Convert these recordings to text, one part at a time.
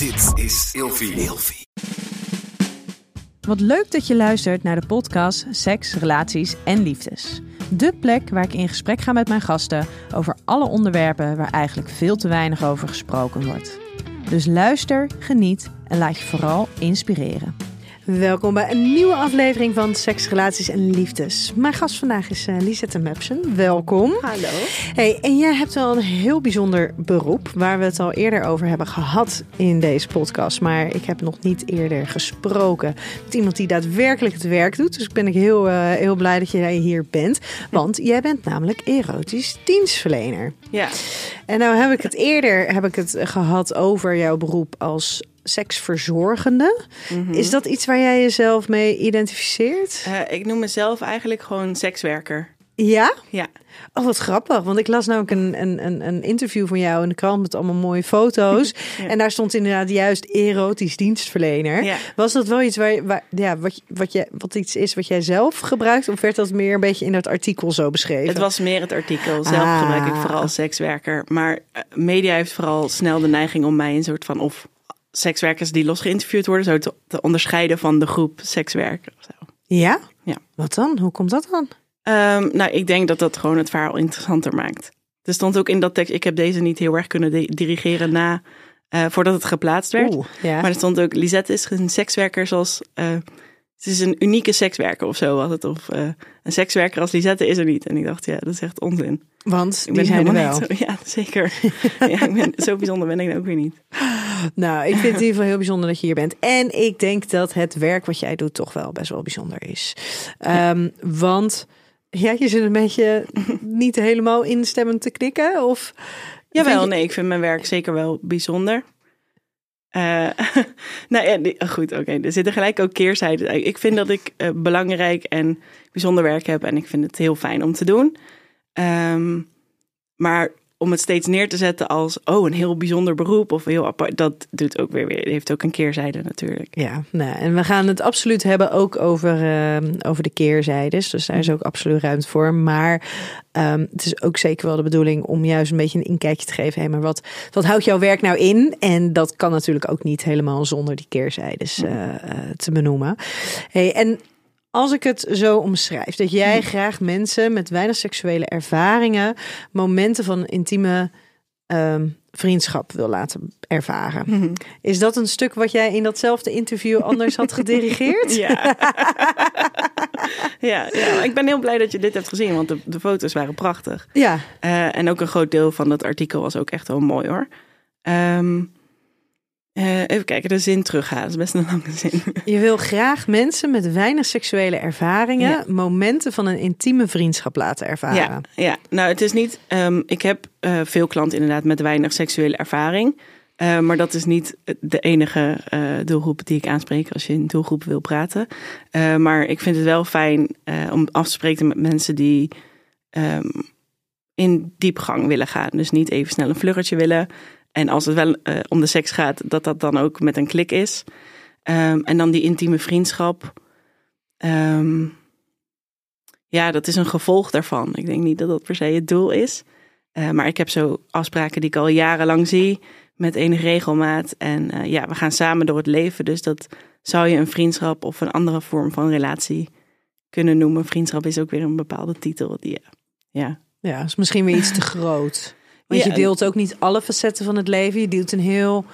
Dit is Ilfie. Wat leuk dat je luistert naar de podcast Seks, Relaties en Liefdes. De plek waar ik in gesprek ga met mijn gasten over alle onderwerpen waar eigenlijk veel te weinig over gesproken wordt. Dus luister, geniet en laat je vooral inspireren. Welkom bij een nieuwe aflevering van Seks, Relaties en Liefdes. Mijn gast vandaag is uh, Lisette Mepsen. Welkom. Hallo. Hey, en jij hebt wel een heel bijzonder beroep waar we het al eerder over hebben gehad in deze podcast. Maar ik heb nog niet eerder gesproken met iemand die daadwerkelijk het werk doet. Dus ik ben ik heel, uh, heel blij dat jij hier bent. Want jij bent namelijk erotisch dienstverlener. Ja. En nou heb ik het eerder heb ik het gehad over jouw beroep als seksverzorgende. Mhm. Is dat iets waar jij jezelf mee identificeert? Uh, ik noem mezelf eigenlijk gewoon sekswerker. Ja? Ja. Oh, wat grappig. Want ik las nou ook een, een, een interview van jou in de krant met allemaal mooie foto's. Ja. En daar stond inderdaad juist erotisch dienstverlener. Ja. Was dat wel iets waar, waar ja, wat, wat, je, wat iets is wat jij zelf gebruikt? Of werd dat meer een beetje in dat artikel zo beschreven? Het was meer het artikel. Zelf Ah. gebruik ik vooral sekswerker. Maar uh, media heeft vooral snel de neiging om mij een soort van... of sekswerkers die los geïnterviewd worden... zo te, te onderscheiden van de groep sekswerker. Of zo. Ja? Ja. Wat dan? Hoe komt dat dan? Um, nou, ik denk dat dat gewoon het verhaal interessanter maakt. Er stond ook in dat tekst... ik heb deze niet heel erg kunnen di- dirigeren na... Uh, voordat het geplaatst werd. Oeh, ja. Maar er stond ook, Lisette is een sekswerker zoals... Uh, het is een unieke sekswerker of zo was het. Of uh, een sekswerker als Lisette is er niet. En ik dacht, ja, dat is echt onzin. Want Ik die zijn er wel. niet zo, ja, zeker. ja, ik ben, zo bijzonder ben ik ook weer niet. Nou, ik vind het in ieder geval heel bijzonder dat je hier bent. En ik denk dat het werk wat jij doet toch wel best wel bijzonder is. Ja. Um, want ja, je zit een beetje niet helemaal instemmend te knikken. Of Jawel, je... nee, ik vind mijn werk zeker wel bijzonder. Uh, nou ja, goed, oké. Er zitten gelijk ook keerzijden. Ik vind dat ik uh, belangrijk en bijzonder werk heb en ik vind het heel fijn om te doen. Um, maar om het steeds neer te zetten als oh, een heel bijzonder beroep of heel apart, dat doet ook weer weer. Heeft ook een keerzijde natuurlijk. Ja, nou, en we gaan het absoluut hebben ook over, uh, over de keerzijdes. Dus daar is ook absoluut ruimte voor. Maar um, het is ook zeker wel de bedoeling om juist een beetje een inkijkje te geven. Hé, maar wat, wat houdt jouw werk nou in? En dat kan natuurlijk ook niet helemaal zonder die keerzijdes uh, uh, te benoemen. Hey, en als ik het zo omschrijf, dat jij graag mensen met weinig seksuele ervaringen momenten van intieme um, vriendschap wil laten ervaren. Mhm. Is dat een stuk wat jij in datzelfde interview anders had gedirigeerd? Ja. ja, ja, ik ben heel blij dat je dit hebt gezien, want de, de foto's waren prachtig. Ja. Uh, en ook een groot deel van dat artikel was ook echt wel mooi hoor. Um, uh, even kijken, de zin terughalen. Dat is best een lange zin. Je wil graag mensen met weinig seksuele ervaringen Ja. momenten van een intieme vriendschap laten ervaren. Ja, ja, nou het is niet. Um, ik heb uh, veel klanten inderdaad met weinig seksuele ervaring. Uh, maar dat is niet de enige doelgroep die ik aanspreek als je in doelgroep wil praten. Maar ik vind het wel fijn om af te spreken met mensen die um, in diepgang willen gaan. Dus niet even snel een vluggertje willen. En als het wel uh, om de seks gaat, dat dat dan ook met een klik is. Um, en dan die intieme vriendschap. Um, ja, dat is een gevolg daarvan. Ik denk niet dat dat per se het doel is. Uh, maar ik heb zo afspraken die ik al jarenlang zie. Met enige regelmaat. En uh, ja, we gaan samen door het leven. Dus dat zou je een vriendschap of een andere vorm van relatie kunnen noemen. Vriendschap is ook weer een bepaalde titel. Die, ja. ja, is misschien weer iets te groot. Want ja, je deelt ook niet alle facetten van het leven. Je deelt een heel,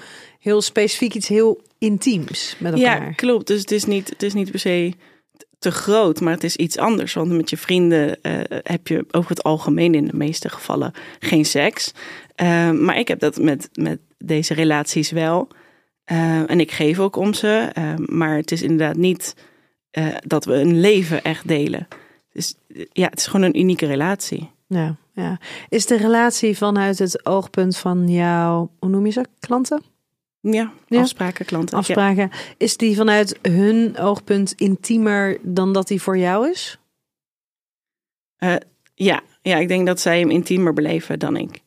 heel specifiek iets heel intiems met elkaar. Ja, klopt. Dus het is niet, het is niet per se te groot, maar het is iets anders. Want met je vrienden uh, heb je over het algemeen in de meeste gevallen geen seks. Uh, maar ik heb dat met, met deze relaties wel. Uh, en ik geef ook om ze. maar het is inderdaad niet dat we een leven echt delen. Dus ja, het is gewoon een unieke relatie. Ja, ja. Is de relatie vanuit het oogpunt van jouw, hoe noem je ze, klanten? Ja, Ja. afspraken, klanten. Afspraken. Is die vanuit hun oogpunt intiemer dan dat die voor jou is? Uh, ja. ja, ik denk dat zij hem intiemer beleven dan ik.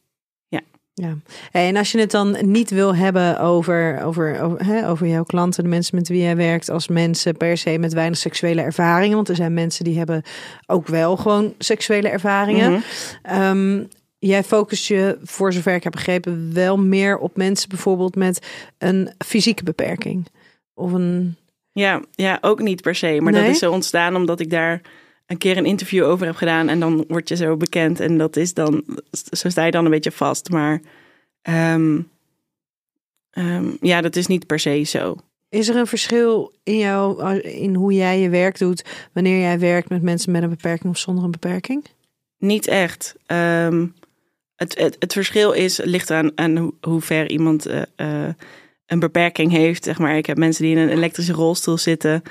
Ja. En als je het dan niet wil hebben over, over, over, hè, over jouw klanten, de mensen met wie jij werkt, als mensen per se met weinig seksuele ervaringen. Want er zijn mensen die hebben ook wel gewoon seksuele ervaringen. Um, jij focust je, voor zover ik heb begrepen, wel meer op mensen bijvoorbeeld met een fysieke beperking. Of een. Ja, ja ook niet per se. Maar Nee? dat is zo ontstaan omdat ik daar een keer een interview over heb gedaan. En dan word je zo bekend. En dat is dan, zo sta je dan een beetje vast. Maar ehm, ehm, ja, dat is niet per se zo. Is er een verschil in jou, in hoe jij je werk doet, wanneer jij werkt met mensen met een beperking of zonder een beperking? Niet echt. Ehm, het, het, het verschil is, ligt aan, aan hoe, hoe ver iemand eh, eh, een beperking heeft. Zeg maar. Ik heb mensen die in een elektrische rolstoel zitten.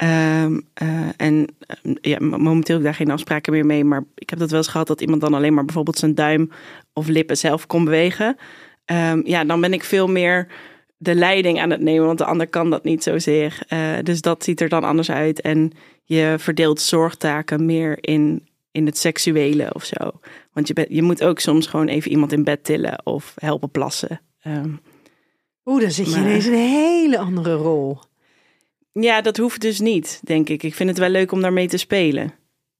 Ehm, eh, en eh, ja, momenteel heb ik daar geen afspraken meer mee. Maar ik heb dat wel eens gehad dat iemand dan alleen maar bijvoorbeeld zijn duim of lippen zelf kon bewegen. Ehm, ja, dan ben ik veel meer de leiding aan het nemen, want de ander kan dat niet zozeer. Eh dus dat ziet er dan anders uit. En je verdeelt zorgtaken meer in, in het seksuele of zo. Want je, bent je moet ook soms gewoon even iemand in bed tillen of helpen plassen. Ehm, Oeh, dan zit je Maar- ineens in een hele andere rol. Ja, dat hoeft dus niet, denk ik. Ik vind het wel leuk om daarmee te spelen.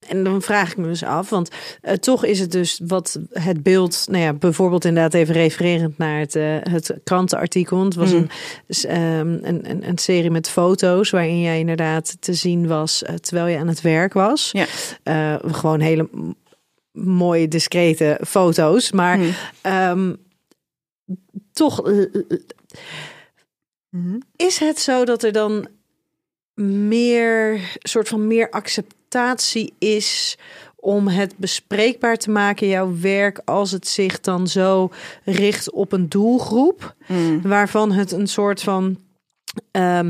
En dan vraag ik me dus af, want eh, toch is het dus wat het beeld, nou ja, bijvoorbeeld inderdaad even refererend naar het, eh, het krantenartikel. Het was Mm. een, s- ehm, een, een, een serie met foto's waarin jij inderdaad te zien was eh, terwijl je aan het werk was. Ja. Eh, gewoon hele mooie, discrete foto's. Maar Hm. ehm, toch eh, is het zo dat er dan meer soort van meer acceptatie is om het bespreekbaar te maken, jouw werk, als het zich dan zo richt op een doelgroep, Mm. waarvan het een soort van, ehm,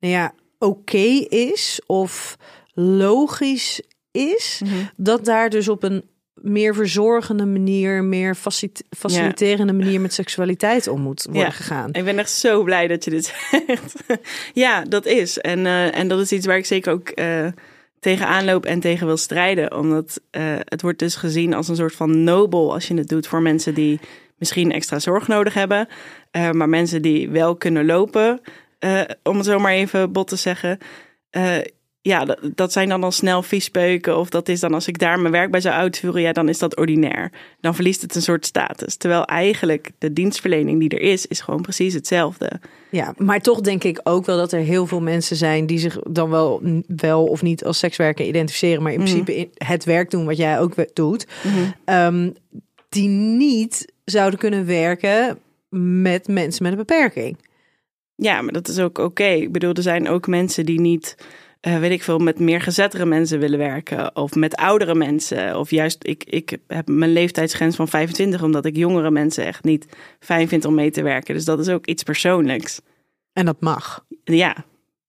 nou ja, oké is of logisch is, Mhm. dat daar dus op een meer verzorgende manier, meer facil- faciliterende manier met seksualiteit om moet worden Ja. gegaan. Ik ben echt zo blij dat je dit zegt. ja, dat is. En, eh, en dat is iets waar ik zeker ook eh tegenaan loop en tegen wil strijden. Omdat eh, het wordt dus gezien als een soort van nobel als je het doet voor mensen die misschien extra zorg nodig hebben. Maar mensen die wel kunnen lopen, om het zo maar even bot te zeggen. Ja, dat, dat zijn dan al snel viespeuken. Of dat is dan als ik daar mijn werk bij zou uitvoeren, ja, dan is dat ordinair. Dan verliest het een soort status. Terwijl eigenlijk de dienstverlening die er is, is gewoon precies hetzelfde. Ja, maar toch denk ik ook wel dat er heel veel mensen zijn die zich dan wel, wel of niet als sekswerker identificeren, maar in Mhm. principe in het werk doen wat jij ook doet, ehm, die niet zouden kunnen werken met mensen met een beperking. Ja, maar dat is ook oké. Ik bedoel, er zijn ook mensen die niet, eh, weet ik veel, met meer gezettere mensen willen werken. Of met oudere mensen. Of juist, ik, ik heb mijn leeftijdsgrens van 25, omdat ik jongere mensen echt niet fijn vind om mee te werken. Dus dat is ook iets persoonlijks. En dat mag. Ja,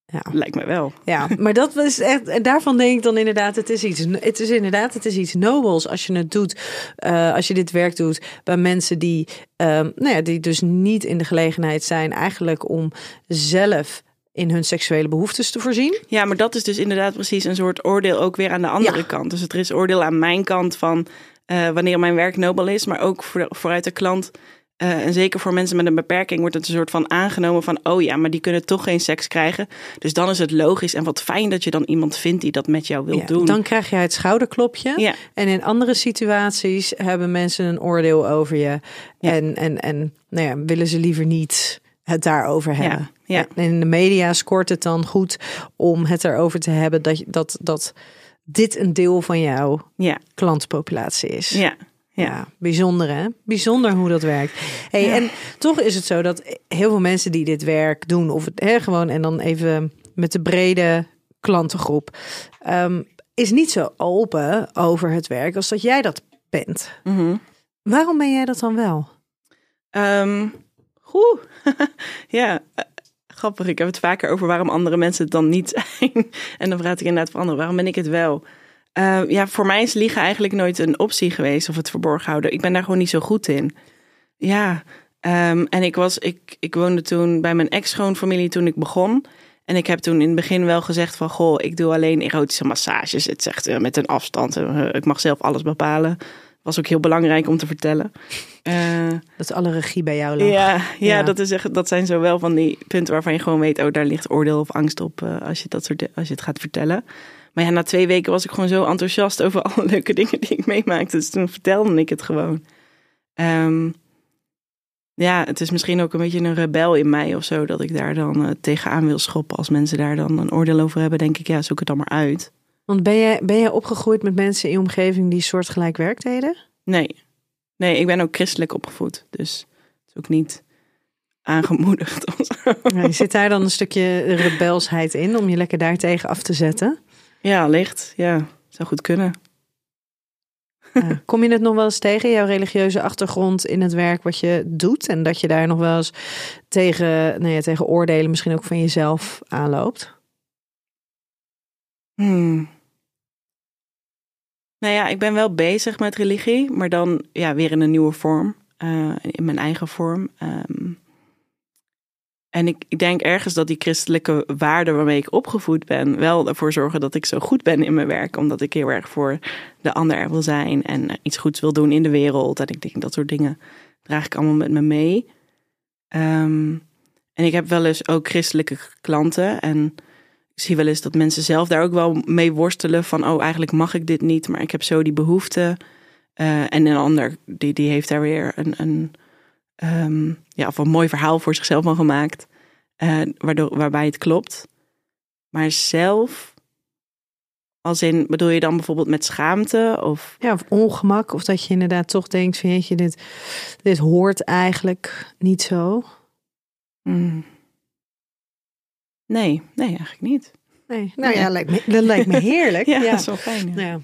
Ja. lijkt me wel. Ja, maar dat was echt. En daarvan denk ik dan inderdaad, het is iets. Het is inderdaad, het is iets nobels als je het doet. eh, als je dit werk doet bij mensen die, ehm, nou ja, die dus niet in de gelegenheid zijn, eigenlijk om zelf in hun seksuele behoeftes te voorzien. Ja, maar dat is dus inderdaad precies een soort oordeel ook weer aan de andere Ja. kant. Dus er is oordeel aan mijn kant van eh, wanneer mijn werk nobel is, maar ook voor, vooruit de klant. eh, en zeker voor mensen met een beperking wordt het een soort van aangenomen van, oh ja, maar die kunnen toch geen seks krijgen. Dus dan is het logisch en wat fijn dat je dan iemand vindt die dat met jou wil Ja, doen. Dan krijg je het schouderklopje. Ja. En in andere situaties hebben mensen een oordeel over je. En, en, en nou ja, willen ze liever niet het daarover hebben. Ja. En in de media scoort het dan goed om het erover te hebben dat, dat, dat dit een deel van jouw Ja, klantenpopulatie is. ja, Ja, ja. bijzonder hè? Bijzonder hoe dat werkt. Hey, Ja. En toch is het zo dat heel veel mensen die dit werk doen, of het hè, gewoon en dan even met de brede klantengroep, ehm, is niet zo open over het werk als dat jij dat bent. Mhm. Waarom ben jij dat dan wel? Oeh, ja, eh, Ik heb het vaker over waarom andere mensen het dan niet zijn. en dan praat ik inderdaad van anderen. Waarom ben ik het wel? Eh, ja, voor mij is liegen eigenlijk nooit een optie geweest of het verborgen houden. Ik ben daar gewoon niet zo goed in. Ja, ehm, en ik, was, ik, ik woonde toen bij mijn ex-schoonfamilie toen ik begon. En ik heb toen in het begin wel gezegd van... goh, ik doe alleen erotische massages. Het zegt eh, met een afstand. Eh, ik mag zelf alles bepalen. Was ook heel belangrijk om te vertellen. Eh, Dat alle regie bij jou lag. ja, ja, Ja. Dat, is echt, dat zijn zo wel van die punten waarvan je gewoon weet... oh, daar ligt oordeel of angst op eh, als, je dat soort, als je het gaat vertellen. Maar ja, na twee weken was ik gewoon zo enthousiast... over alle leuke dingen die ik meemaakte. Dus toen vertelde ik het gewoon. Ehm, ja, het is misschien ook een beetje een rebel in mij of zo, dat ik daar dan uh, tegenaan wil schoppen. Als mensen daar dan een oordeel over hebben, denk ik, ja, zoek het dan maar uit. Want ben je, ben je opgegroeid met mensen in je omgeving die soortgelijk werk deden? Nee. Nee, ik ben ook christelijk opgevoed. Dus het is ook niet aangemoedigd. Ja, zit daar dan een stukje rebelsheid in om je lekker daar tegen af te zetten? Ja, licht. Ja, zou goed kunnen. Ja. Kom je het nog wel eens tegen, jouw religieuze achtergrond in het werk wat je doet? En dat je daar nog wel eens tegen, nou ja, tegen oordelen misschien ook van jezelf aanloopt? Hmm. Nou ja, ik ben wel bezig met religie, maar dan ja, weer in een nieuwe vorm. Uh, in mijn eigen vorm. Um, en ik, ik, denk ergens dat die christelijke waarden waarmee ik opgevoed ben, wel ervoor zorgen dat ik zo goed ben in mijn werk. Omdat ik heel erg voor de ander er wil zijn en iets goeds wil doen in de wereld. En ik denk dat soort dingen draag ik allemaal met me mee. Um, en ik heb wel eens ook christelijke klanten. En ik zie wel eens dat mensen zelf daar ook wel mee worstelen. Van, oh, eigenlijk mag ik dit niet, maar ik heb zo die behoefte. Uh, en een ander, die, die heeft daar weer een, een, um, ja, of een mooi verhaal voor zichzelf van gemaakt. Uh, waardoor, waarbij het klopt. Maar zelf, als in, bedoel je dan bijvoorbeeld met schaamte? Of... Ja, of ongemak. Of dat je inderdaad toch denkt, vind je, dit, dit hoort eigenlijk niet zo. Mm. Nee, nee, eigenlijk niet. Nee, nou ja, lijkt me, dat lijkt me heerlijk. ja, ja, dat is wel fijn. Ja. ja.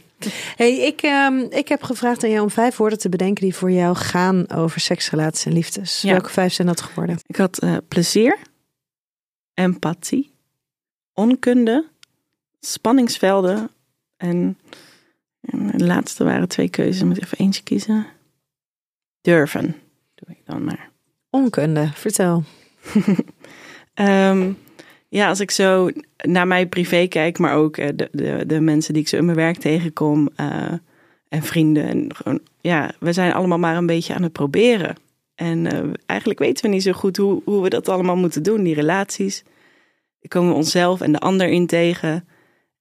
Hey, ik, um, ik heb gevraagd aan jou om vijf woorden te bedenken die voor jou gaan over seksrelaties en liefdes. Ja. Welke vijf zijn dat geworden? Ik had uh, plezier, empathie, onkunde, spanningsvelden en, en de laatste waren twee keuzes. Ik moet even eentje kiezen. Durven, doe ik dan maar. Onkunde, vertel. um, ja, als ik zo naar mijn privé kijk, maar ook eh, de, de, de mensen die ik zo in mijn werk tegenkom uh, en vrienden. En gewoon, ja, we zijn allemaal maar een beetje aan het proberen. En uh, eigenlijk weten we niet zo goed hoe, hoe we dat allemaal moeten doen, die relaties. Dan komen we onszelf en de ander in tegen.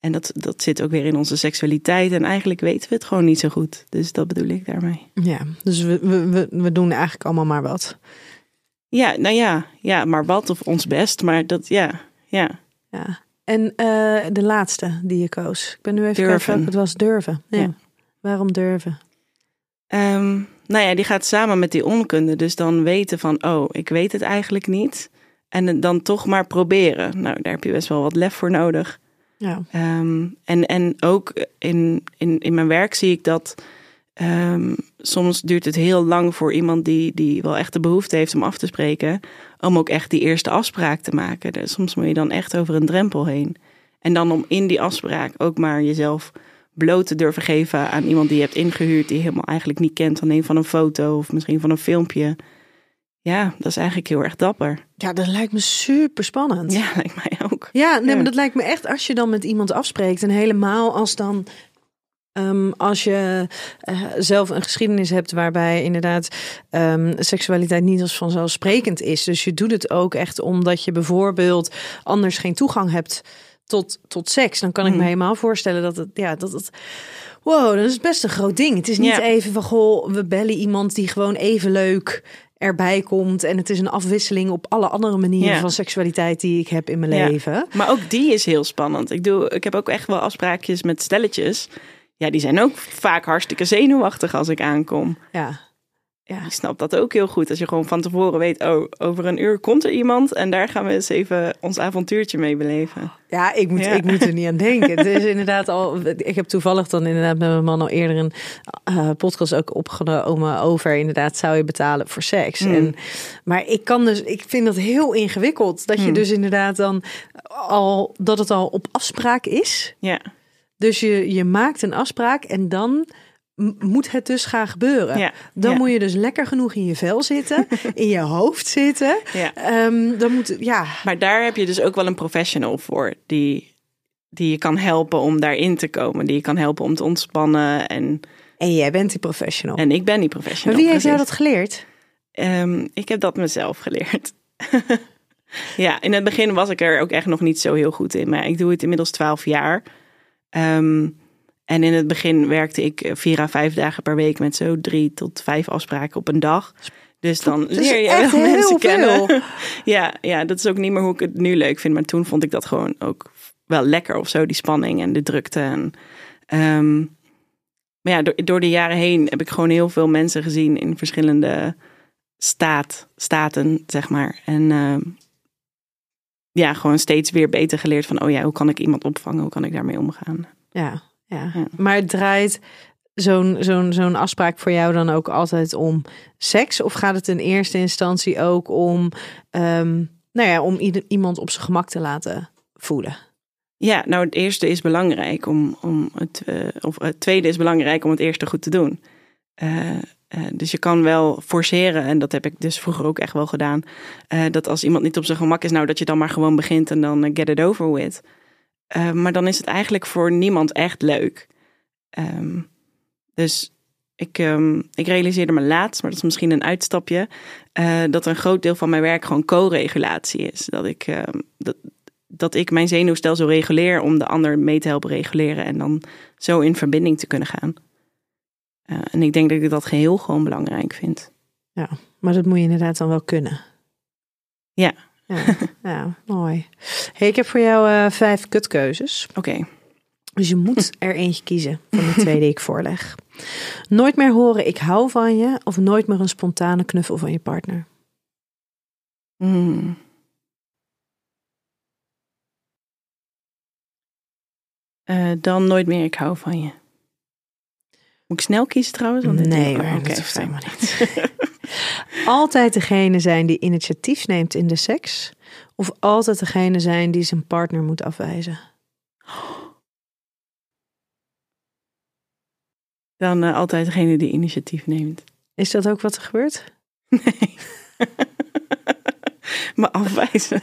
En dat, dat zit ook weer in onze seksualiteit. En eigenlijk weten we het gewoon niet zo goed. Dus dat bedoel ik daarmee. Ja, dus we, we, we doen eigenlijk allemaal maar wat. Ja, nou ja, ja, maar wat of ons best. Maar dat, ja, ja. ja. En uh, de laatste die je koos. Ik ben nu even durven. het was durven. Ja. ja. Waarom durven? Um, nou ja, die gaat samen met die onkunde. Dus dan weten van, oh, ik weet het eigenlijk niet. En dan toch maar proberen. Nou, daar heb je best wel wat lef voor nodig. Ja. Um, en, en ook in, in, in mijn werk zie ik dat um, soms duurt het heel lang voor iemand die, die wel echt de behoefte heeft om af te spreken, om ook echt die eerste afspraak te maken. Dus soms moet je dan echt over een drempel heen. En dan om in die afspraak ook maar jezelf bloot te durven geven aan iemand die je hebt ingehuurd, die je helemaal eigenlijk niet kent, alleen van een foto of misschien van een filmpje. Ja, dat is eigenlijk heel erg dapper. Ja, dat lijkt me super spannend. Ja, lijkt mij ook. Ja, nee, ja. maar dat lijkt me echt als je dan met iemand afspreekt en helemaal als dan Um, als je uh, zelf een geschiedenis hebt waarbij inderdaad um, seksualiteit niet als vanzelfsprekend is. Dus je doet het ook echt omdat je bijvoorbeeld anders geen toegang hebt tot, tot seks. Dan kan ik me helemaal voorstellen dat het, ja, dat het. Wow, dat is best een groot ding. Het is niet ja. even van goh, we bellen iemand die gewoon even leuk erbij komt. En het is een afwisseling op alle andere manieren ja. van seksualiteit die ik heb in mijn ja. leven. Maar ook die is heel spannend. Ik, doe, ik heb ook echt wel afspraakjes met stelletjes. Ja, die zijn ook vaak hartstikke zenuwachtig als ik aankom. Ja. Ja. Ik snap dat ook heel goed. Als je gewoon van tevoren weet, oh, over een uur komt er iemand en daar gaan we eens even ons avontuurtje mee beleven. Ja, ik moet, ja. ik moet er niet aan denken. Het is inderdaad al. Ik heb toevallig dan inderdaad met mijn man al eerder een uh, podcast ook opgenomen over inderdaad zou je betalen voor seks. Mm. En, maar ik kan dus, ik vind dat heel ingewikkeld dat je mm. dus inderdaad dan al dat het al op afspraak is. Ja. Dus je, je maakt een afspraak en dan moet het dus gaan gebeuren. Ja, dan ja. moet je dus lekker genoeg in je vel zitten, in je hoofd zitten. Ja. Um, dan moet, ja. Maar daar heb je dus ook wel een professional voor die, die je kan helpen om daarin te komen, die je kan helpen om te ontspannen. En, en jij bent die professional. En ik ben die professional. Maar wie heeft jou dat geleerd? Um, ik heb dat mezelf geleerd. ja, in het begin was ik er ook echt nog niet zo heel goed in, maar ik doe het inmiddels twaalf jaar. Um, En in het begin werkte ik eh, vier à vijf dagen per week met zo drie tot vijf afspraken op een dag. Dus dan leer je echt wel heel mensen veel. kennen. Ja, ja, dat is ook niet meer hoe ik het nu leuk vind. Maar toen vond ik dat gewoon ook wel lekker of zo, die spanning en de drukte. En, ehm, maar ja, door, door de jaren heen heb ik gewoon heel veel mensen gezien in verschillende staat, staten, zeg maar. En ehm, ja, gewoon steeds weer beter geleerd van, oh ja, hoe kan ik iemand opvangen? Hoe kan ik daarmee omgaan? Ja, ja. Ja. maar draait zo'n zo'n zo'n afspraak voor jou dan ook altijd om seks? Of gaat het in eerste instantie ook om, ehm, nou ja, om iemand op zijn gemak te laten voelen? Ja, nou het eerste is belangrijk om, om het, eh, of het tweede is belangrijk om het eerste goed te doen. Eh, eh, dus je kan wel forceren, en dat heb ik dus vroeger ook echt wel gedaan, eh, dat als iemand niet op zijn gemak is, nou dat je dan maar gewoon begint en dan get it over with. Maar dan is het eigenlijk voor niemand echt leuk. Ehm, dus ik, ehm, ik realiseerde me laatst, maar dat is misschien een uitstapje, dat een groot deel van mijn werk gewoon co-regulatie is. Dat ik, ehm, dat, dat ik mijn zenuwstelsel reguleer om de ander mee te helpen reguleren en dan zo in verbinding te kunnen gaan. Eh, en ik denk dat ik dat geheel gewoon belangrijk vind. Maar dat moet je inderdaad dan wel kunnen. Ja. Ja, ja mooi. Hey, ik heb voor jou eh, vijf kutkeuzes. Oké. Dus je moet er eentje kiezen van de twee die ik voorleg. Nooit meer horen ik hou van je of nooit meer een spontane knuffel van je partner. Hmm. Eh, dan nooit meer ik hou van je. Moet ik snel kiezen trouwens? Want Nee, oh, oké, dat hoeft helemaal niet. Altijd degene zijn die initiatief neemt in de seks of altijd degene zijn die zijn partner moet afwijzen. Dan eh, altijd degene die initiatief neemt. Is dat ook wat er gebeurt? Nee. maar afwijzen.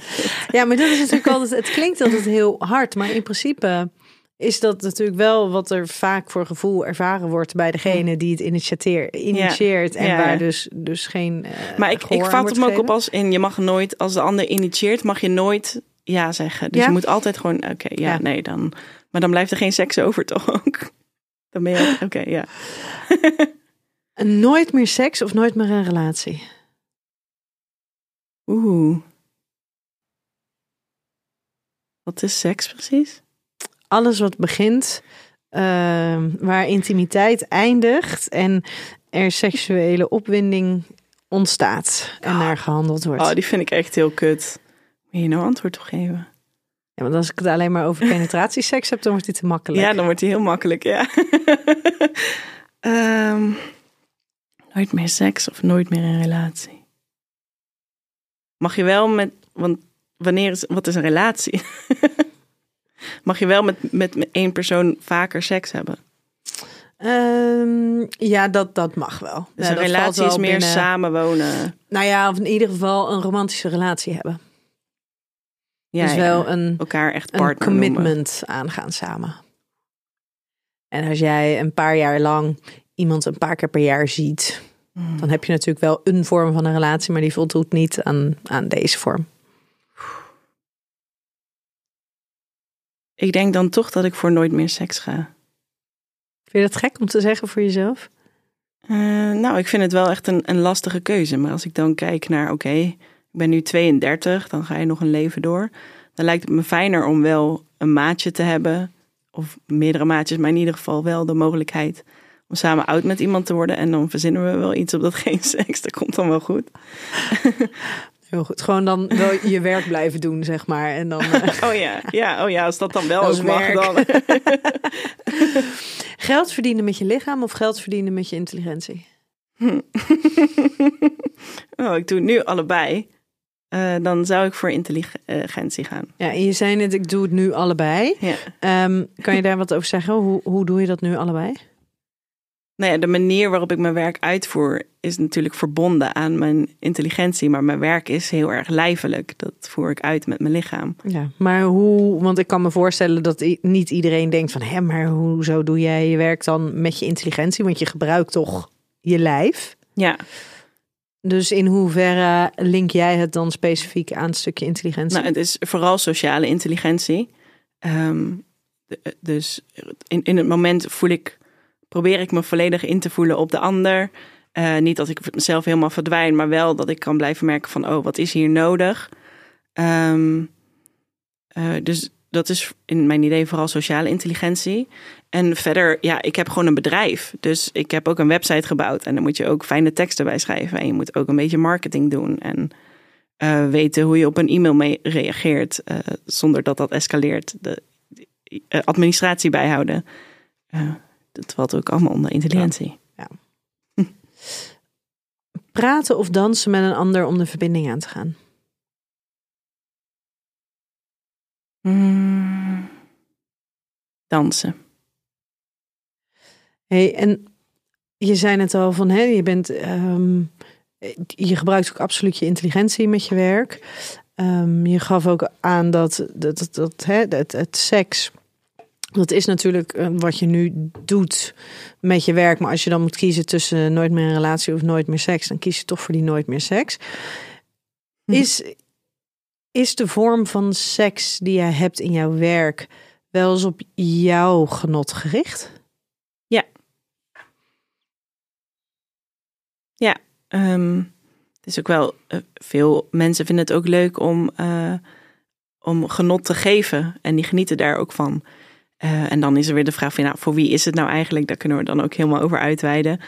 Ja, maar dat is natuurlijk altijd. Het klinkt altijd heel hard, maar in principe is dat natuurlijk wel wat er vaak voor gevoel ervaren wordt bij degene die het initieert en Ja, waar ja. dus, dus geen. eh, Maar ik, ik vat hem ook op als in, je mag nooit, als de ander initieert, mag je nooit ja zeggen. Dus Ja? je moet altijd gewoon, oké, ja, Ja. nee, dan. Maar dan blijft er geen seks over, toch ook? Dan ben je, oké, ja. En Nooit meer seks of nooit meer een relatie. Oeh. Wat is seks precies? Alles wat begint, ehm, waar intimiteit eindigt en er seksuele opwinding ontstaat en naar gehandeld wordt. Oh, die vind ik echt heel kut. Moet je nou antwoord op geven? Ja, want als ik het alleen maar over penetratieseks heb, dan wordt dit te makkelijk. Ja, dan wordt die heel makkelijk, ja. Ehm, nooit meer seks of nooit meer een relatie. Mag je wel met, want wanneer is, wat is een relatie? Mag je wel met, met, één persoon vaker seks hebben? Ehm, ja, dat, dat mag wel. Dus Ja, een relatie is meer binnen- samenwonen. Nou ja, of in ieder geval een romantische relatie hebben. Ja, dus ja. wel een, elkaar echt een partner noemen. commitment aangaan samen. En als jij een paar jaar lang iemand een paar keer per jaar ziet, Hmm. dan heb je natuurlijk wel een vorm van een relatie, maar die voldoet niet aan, aan deze vorm. Ik denk dan toch dat ik voor nooit meer seks ga. Vind je dat gek om te zeggen voor jezelf? Eh, nou, ik vind het wel echt een, een lastige keuze. Maar als ik dan kijk naar, oké, ik ben nu 32, dan ga je nog een leven door. Dan lijkt het me fijner om wel een maatje te hebben. Of meerdere maatjes, maar in ieder geval wel de mogelijkheid om samen oud met iemand te worden. En dan verzinnen we wel iets op dat geen seks. Dat komt dan wel goed. Heel goed. Gewoon dan wel je werk blijven doen, zeg maar. En dan eh, Oh ja, ja, oh ja als dat dan wel ook mag, dan. geld verdienen met je lichaam of geld verdienen met je intelligentie? oh, ik doe het nu allebei. Eh, dan zou ik voor intelligentie gaan. Ja, en je zei net, ik doe het nu allebei. Ja. Ehm, kan je daar wat over zeggen? Hoe, hoe doe je dat nu allebei? Nou ja, de manier waarop ik mijn werk uitvoer is natuurlijk verbonden aan mijn intelligentie. Maar mijn werk is heel erg lijfelijk. Dat voer ik uit met mijn lichaam. Ja, maar hoe, want ik kan me voorstellen dat niet iedereen denkt van, hé, maar hoezo doe jij je werk dan met je intelligentie? Want je gebruikt toch je lijf. Ja, Dus in hoeverre link jij het dan specifiek aan het stukje intelligentie? nou, het is vooral sociale intelligentie. Ehm, de- dus in, in het moment voel ik, probeer ik me volledig in te voelen op de ander. Eh, niet dat ik mezelf helemaal verdwijn, maar wel dat ik kan blijven merken van, oh, wat is hier nodig? Ehm, eh, dus dat is in mijn idee vooral sociale intelligentie. En verder, ja, ik heb gewoon een bedrijf. Dus ik heb ook een website gebouwd. En daar moet je ook fijne teksten bij schrijven. En je moet ook een beetje marketing doen. En eh, weten hoe je op een e-mail mee reageert. zonder dat dat escaleert. De, administratie bijhouden. Dat valt ook allemaal onder intelligentie. Praten of dansen met een ander om de verbinding aan te gaan. Mm. Dansen. Hey, en je zei het al van, hè, je bent, ehm, je gebruikt ook absoluut je intelligentie met je werk. Ehm, je gaf ook aan dat, dat, dat, dat hè, het, het seks, dat is natuurlijk eh, wat je nu doet met je werk. Maar als je dan moet kiezen tussen nooit meer een relatie of nooit meer seks, dan kies je toch voor die nooit meer seks. Mhm. Is, is de vorm van seks die jij hebt in jouw werk wel eens op jouw genot gericht? Ehm, het is ook wel, eh, veel mensen vinden het ook leuk om, eh, om genot te geven. En die genieten daar ook van. Eh, en dan is er weer de vraag van, nou, voor wie is het nou eigenlijk? Daar kunnen we dan ook helemaal over uitweiden.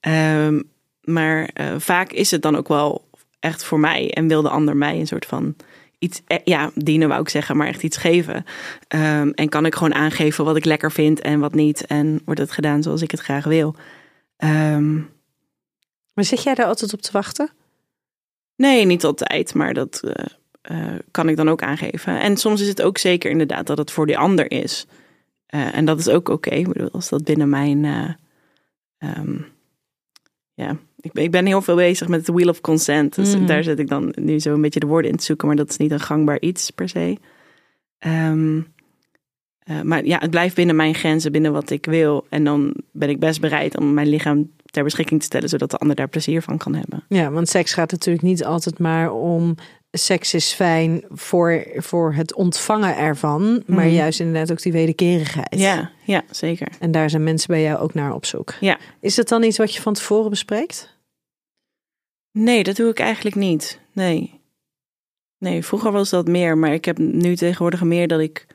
Ehm, maar eh, vaak is het dan ook wel echt voor mij. En wil de ander mij een soort van iets, eh, ja, dienen wou ik zeggen, maar echt iets geven. Ehm, en kan ik gewoon aangeven wat ik lekker vind en wat niet. En wordt het gedaan zoals ik het graag wil. Ehm, Maar zit jij daar altijd op te wachten? Nee, niet altijd, maar dat kan ik dan ook aangeven. En soms is het ook zeker inderdaad dat het voor die ander is. Eh, en dat is ook oké. Ik bedoel, als dat binnen mijn. eh, ehm, ja, ik ben, ik ben heel veel bezig met het wheel of consent. Dus Mhm. daar zit ik dan nu zo een beetje de woorden in te zoeken, maar dat is niet een gangbaar iets per se. Ehm, eh, maar ja, het blijft binnen mijn grenzen, binnen wat ik wil. En dan ben ik best bereid om mijn lichaam ter beschikking te stellen, zodat de ander daar plezier van kan hebben. Ja, want seks gaat natuurlijk niet altijd maar om seks is fijn voor, voor het ontvangen ervan, maar Mhm. juist inderdaad ook die wederkerigheid. Ja, ja, zeker. En daar zijn mensen bij jou ook naar op zoek. Ja. Is dat dan iets wat je van tevoren bespreekt? Nee, dat doe ik eigenlijk niet. Nee. Nee, vroeger was dat meer, maar ik heb nu tegenwoordig meer dat ik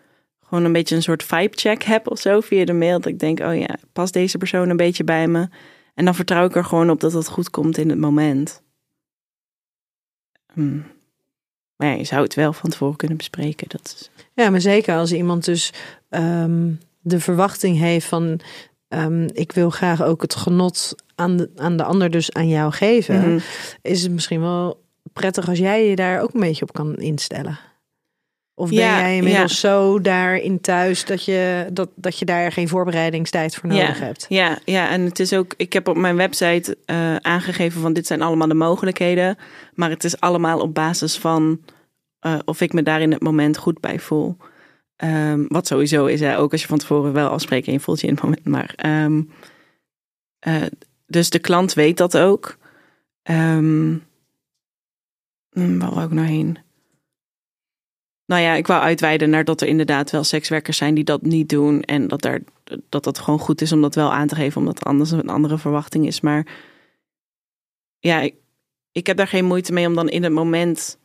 gewoon een beetje een soort vibe check heb of zo via de mail. Dat ik denk, oh ja, past deze persoon een beetje bij me? En dan vertrouw ik er gewoon op dat het goed komt in het moment. Hmm. Maar ja, je zou het wel van tevoren kunnen bespreken. Dat is... Ja, maar zeker als iemand dus ehm, de verwachting heeft van ehm, ik wil graag ook het genot aan de, aan de ander dus aan jou geven, Mhm. is het misschien wel prettig als jij je daar ook een beetje op kan instellen. Of ben Ja, jij inmiddels zo daarin thuis dat je, dat, dat je daar geen voorbereidingstijd voor nodig ja, hebt? Ja, ja, en het is ook, ik heb op mijn website eh, aangegeven van dit zijn allemaal de mogelijkheden. Maar het is allemaal op basis van eh, of ik me daar in het moment goed bij voel. Ehm, wat sowieso is, hè, ook als je van tevoren wel afspreekt en je voelt je in het moment. Maar, ehm, eh, dus de klant weet dat ook. Hmm, waar wou ik nou heen? Nou ja, ik wou uitweiden naar dat er inderdaad wel sekswerkers zijn die dat niet doen. En dat, daar, dat dat gewoon goed is om dat wel aan te geven, omdat anders een andere verwachting is. Maar ja, ik, ik heb daar geen moeite mee om dan in het moment,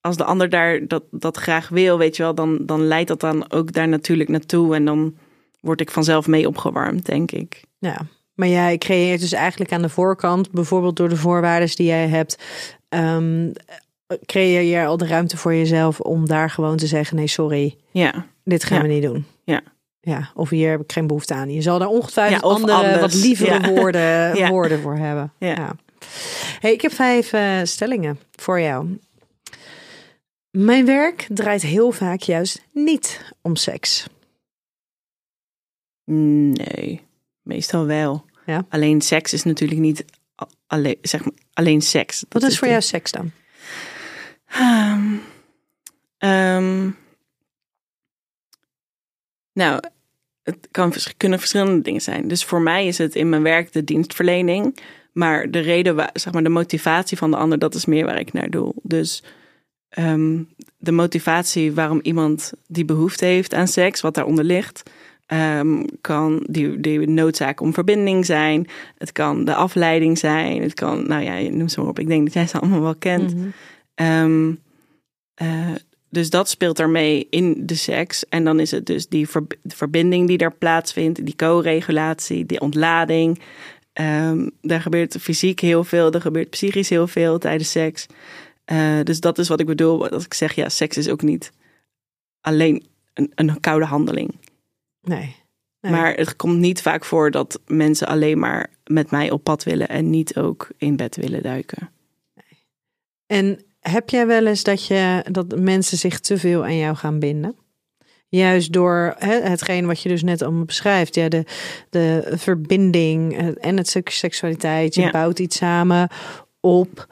als de ander daar dat, dat graag wil, weet je wel, dan, dan leidt dat dan ook daar natuurlijk naartoe. En dan word ik vanzelf mee opgewarmd, denk ik. Ja, maar jij creëert dus eigenlijk aan de voorkant, bijvoorbeeld door de voorwaarden die jij hebt, ehm, creëer je al de ruimte voor jezelf om daar gewoon te zeggen: nee, sorry, Ja, dit gaan Ja. we niet doen. Ja. Ja, of hier heb ik geen behoefte aan. Je zal daar ongetwijfeld Ja, andere, anders. wat lievere Ja. woorden, Ja. woorden voor hebben. Ja. Hey, ik heb vijf eh, stellingen voor jou. Mijn werk draait heel vaak juist niet om seks. nee, meestal wel. Ja. Alleen seks is natuurlijk niet alleen, zeg maar, alleen seks. Wat Dat is voor jou seks dan? Ehm, ehm, nou, het kan, kunnen verschillende dingen zijn. Dus voor mij is het in mijn werk de dienstverlening. Maar de reden, zeg maar, de motivatie van de ander, dat is meer waar ik naar doe. Dus ehm, de motivatie waarom iemand die behoefte heeft aan seks, wat daaronder ligt. Kan die, die noodzaak om verbinding zijn. Het kan de afleiding zijn. Het kan, nou ja, noem ze maar op. Ik denk dat jij ze allemaal wel kent. Mhm. Ehm, eh, dus dat speelt ermee in de seks. En dan is het dus die verb- verbinding die daar plaatsvindt, die co-regulatie, die ontlading. Ehm, daar gebeurt fysiek heel veel, er gebeurt psychisch heel veel tijdens seks. Eh, dus dat is wat ik bedoel als ik zeg, ja, seks is ook niet alleen een, een koude handeling. Nee. Nee. Maar het komt niet vaak voor dat mensen alleen maar met mij op pad willen en niet ook in bed willen duiken. En heb jij wel eens dat, je, dat mensen zich te veel aan jou gaan binden? Juist door hè, hetgeen wat je dus net allemaal beschrijft. Ja, de, de verbinding eh, en het stuk seksualiteit. Je Ja. bouwt iets samen op.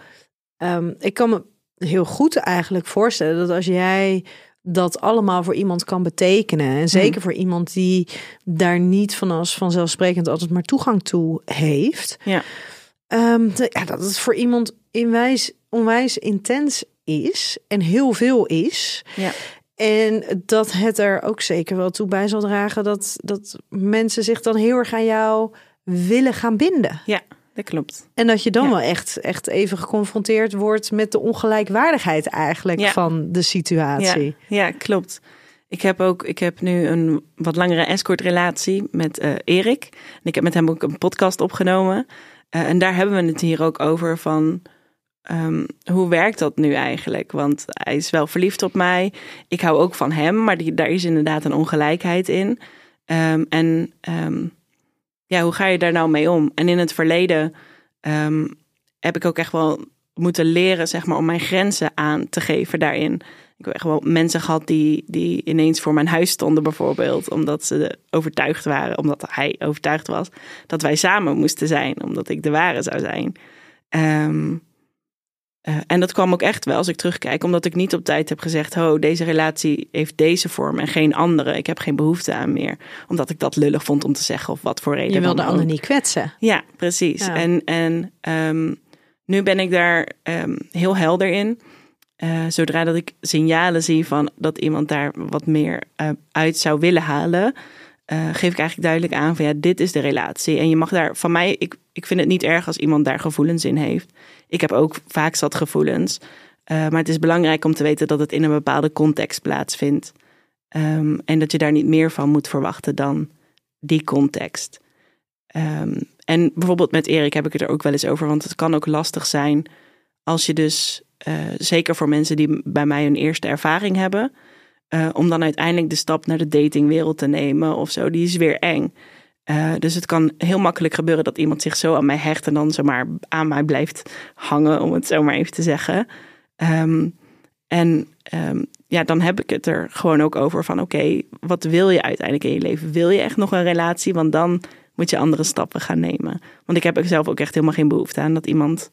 Ehm, ik kan me heel goed eigenlijk voorstellen dat als jij dat allemaal voor iemand kan betekenen. En zeker voor iemand die daar niet van als vanzelfsprekend altijd maar toegang toe heeft. Ja. Ehm, ja, dat het voor iemand inwijs, onwijs intens is en heel veel is. Ja. En dat het er ook zeker wel toe bij zal dragen dat, dat mensen zich dan heel erg aan jou willen gaan binden. Ja, dat klopt. En dat je dan Ja. wel echt, echt even geconfronteerd wordt met de ongelijkwaardigheid eigenlijk Ja. van de situatie. Ja, ja, klopt. Ik heb ook, ik heb nu een wat langere escortrelatie met eh, Erik. En ik heb met hem ook een podcast opgenomen. Eh, en daar hebben we het hier ook over van ehm, hoe werkt dat nu eigenlijk? Want hij is wel verliefd op mij. Ik hou ook van hem, maar daar is inderdaad een ongelijkheid in. Ehm, en ehm, ja, hoe ga je daar nou mee om? En in het verleden heb ik ook echt wel moeten leren, zeg maar, om mijn grenzen aan te geven daarin. Ik heb echt wel mensen gehad die, die ineens voor mijn huis stonden, bijvoorbeeld, omdat ze overtuigd waren, omdat hij overtuigd was dat wij samen moesten zijn, omdat ik de ware zou zijn. Eh, en dat kwam ook echt wel als ik terugkijk, omdat ik niet op tijd heb gezegd: Oh, deze relatie heeft deze vorm en geen andere. Ik heb geen behoefte aan meer. Omdat ik dat lullig vond om te zeggen of wat voor reden. Je wil de ander niet kwetsen. Ja, precies. Ja. En, en ehm, nu ben ik daar ehm, heel helder in. Eh, zodra dat ik signalen zie van dat iemand daar wat meer eh, uit zou willen halen, geef ik eigenlijk duidelijk aan van ja, dit is de relatie. En je mag daar van mij, ik, ik vind het niet erg als iemand daar gevoelens in heeft. Ik heb ook vaak zat gevoelens. Eh, maar het is belangrijk om te weten dat het in een bepaalde context plaatsvindt. Ehm, en dat je daar niet meer van moet verwachten dan die context. Ehm, en bijvoorbeeld met Erik heb ik het er ook wel eens over, want het kan ook lastig zijn als je dus, eh, zeker voor mensen die bij mij een eerste ervaring hebben, eh, om dan uiteindelijk de stap naar de datingwereld te nemen of zo, die is weer eng. Eh, dus het kan heel makkelijk gebeuren dat iemand zich zo aan mij hecht en dan zomaar aan mij blijft hangen, om het zo maar even te zeggen. Ehm, en ehm, ja, dan heb ik het er gewoon ook over van oké, wat wil je uiteindelijk in je leven? Wil je echt nog een relatie? Want dan moet je andere stappen gaan nemen. Want ik heb er zelf ook echt helemaal geen behoefte aan dat iemand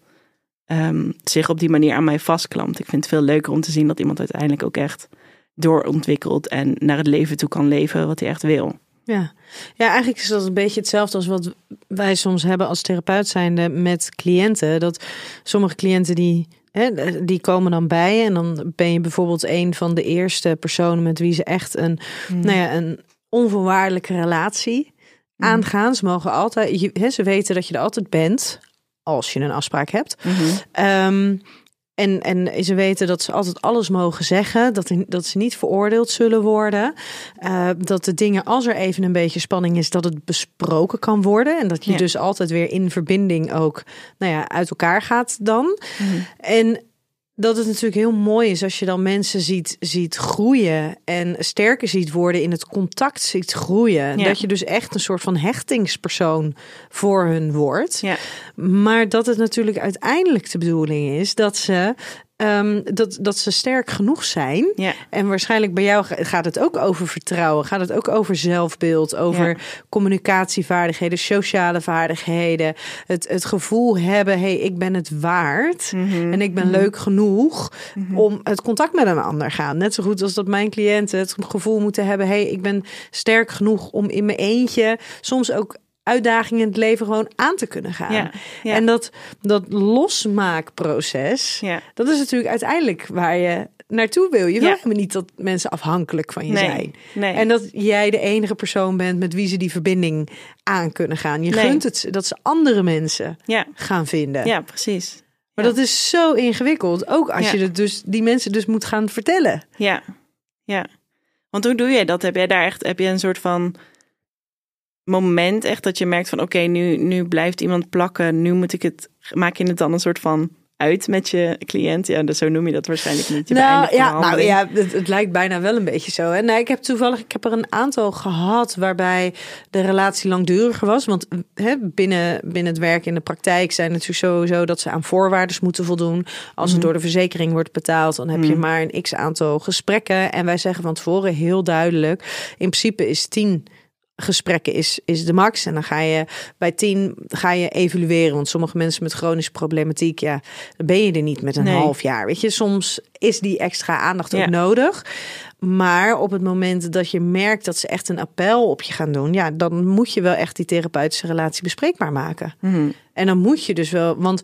ehm, zich op die manier aan mij vastklampt. Ik vind het veel leuker om te zien dat iemand uiteindelijk ook echt doorontwikkelt en naar het leven toe kan leven wat hij echt wil. Ja. ja, eigenlijk is dat een beetje hetzelfde als wat wij soms hebben als therapeut zijnde met cliënten. Dat sommige cliënten die, hè, die komen dan bij je en dan ben je bijvoorbeeld een van de eerste personen met wie ze echt een, nou ja, een onvoorwaardelijke relatie aangaan. Ze mogen altijd, hè, ze weten dat je er altijd bent als je een afspraak hebt. Ehm, en, en ze weten dat ze altijd alles mogen zeggen. Dat, dat ze niet veroordeeld zullen worden. Uh, dat de dingen, als er even een beetje spanning is, dat het besproken kan worden. En dat je Ja. dus altijd weer in verbinding ook nou ja, uit elkaar gaat dan. En dat het natuurlijk heel mooi is als je dan mensen ziet, ziet groeien en sterker ziet worden in het contact ziet groeien. Ja. Dat je dus echt een soort van hechtingspersoon voor hun wordt. Ja. Maar dat het natuurlijk uiteindelijk de bedoeling is dat ze, ehm, dat, dat ze sterk genoeg zijn. Ja. En waarschijnlijk bij jou ga- gaat het ook over vertrouwen. Gaat het ook over zelfbeeld, over Ja. communicatievaardigheden, sociale vaardigheden. Het, het gevoel hebben, hey, ik ben het waard. Mhm. En ik ben leuk genoeg om het contact met een ander gaan. Net zo goed als dat mijn cliënten het gevoel moeten hebben, hey, ik ben sterk genoeg om in mijn eentje soms ook uitdagingen in het leven gewoon aan te kunnen gaan. Ja, ja. En dat, dat losmaakproces, Ja. dat is natuurlijk uiteindelijk waar je naartoe wil. Je wil helemaal niet dat mensen afhankelijk van je Nee, zijn. nee. En dat jij de enige persoon bent met wie ze die verbinding aan kunnen gaan. Je Nee. gunt het dat ze andere mensen gaan vinden. ja precies. Maar dat is zo ingewikkeld. Ook als je het dus die mensen dus moet gaan vertellen. Ja, ja. Want hoe doe jij dat? Heb jij daar echt, heb je een soort van moment echt dat je merkt van oké, nu, nu blijft iemand plakken, nu moet ik het, maak je het dan een soort van uit met je cliënt? Ja, dus zo noem je dat waarschijnlijk niet. Je nou ja, nou ja, het, het lijkt bijna wel een beetje zo. En nee, ik heb toevallig, ik heb er een aantal gehad waarbij de relatie langduriger was. Want hè, binnen, binnen het werk in de praktijk zijn het natuurlijk sowieso dat ze aan voorwaarden moeten voldoen. Als het door de verzekering wordt betaald, dan heb je maar een x aantal gesprekken. En wij zeggen van tevoren heel duidelijk: in principe is tien gesprekken is, is de max. En dan ga je bij tien ga je evalueren. Want sommige mensen met chronische problematiek, ja, dan ben je er niet met een Nee. half jaar. Weet je, soms is die extra aandacht ook nodig. Maar op het moment dat je merkt dat ze echt een appel op je gaan doen, ja, dan moet je wel echt die therapeutische relatie bespreekbaar maken. Mhm. En dan moet je dus wel, want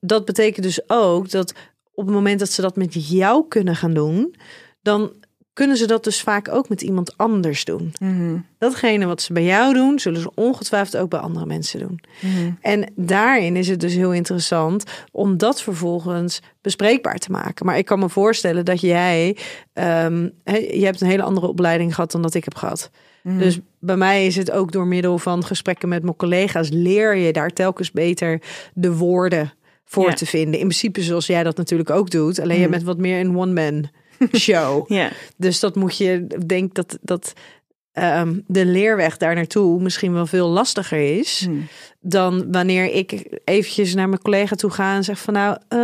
dat betekent dus ook dat op het moment dat ze dat met jou kunnen gaan doen, dan kunnen ze dat dus vaak ook met iemand anders doen. Mhm. Datgene wat ze bij jou doen, zullen ze ongetwijfeld ook bij andere mensen doen. Mhm. En daarin is het dus heel interessant om dat vervolgens bespreekbaar te maken. Maar ik kan me voorstellen dat jij, ehm, je hebt een hele andere opleiding gehad dan dat ik heb gehad. Mhm. Dus bij mij is het ook door middel van gesprekken met mijn collega's leer je daar telkens beter de woorden voor Ja. te vinden. In principe zoals jij dat natuurlijk ook doet. Alleen je bent wat meer een one-man show. Ja, Dus dat moet je, ik denk dat, dat ehm, de leerweg daar naartoe misschien wel veel lastiger is. Hmm. Dan wanneer ik eventjes naar mijn collega toe ga en zeg van nou, eh,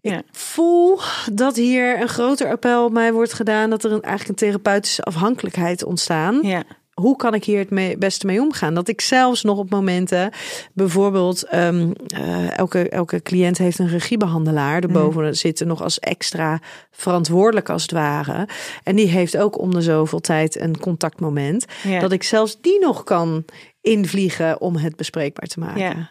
Ja. ik voel dat hier een groter appel op mij wordt gedaan. Dat er een, eigenlijk een therapeutische afhankelijkheid ontstaan. ja, Hoe kan ik hier het beste mee omgaan? Dat ik zelfs nog op momenten, bijvoorbeeld, ehm, eh, elke, elke cliënt heeft een regiebehandelaar erboven zitten, nog als extra verantwoordelijk als het ware. En die heeft ook om de zoveel tijd een contactmoment. Dat ik zelfs die nog kan invliegen om het bespreekbaar te maken.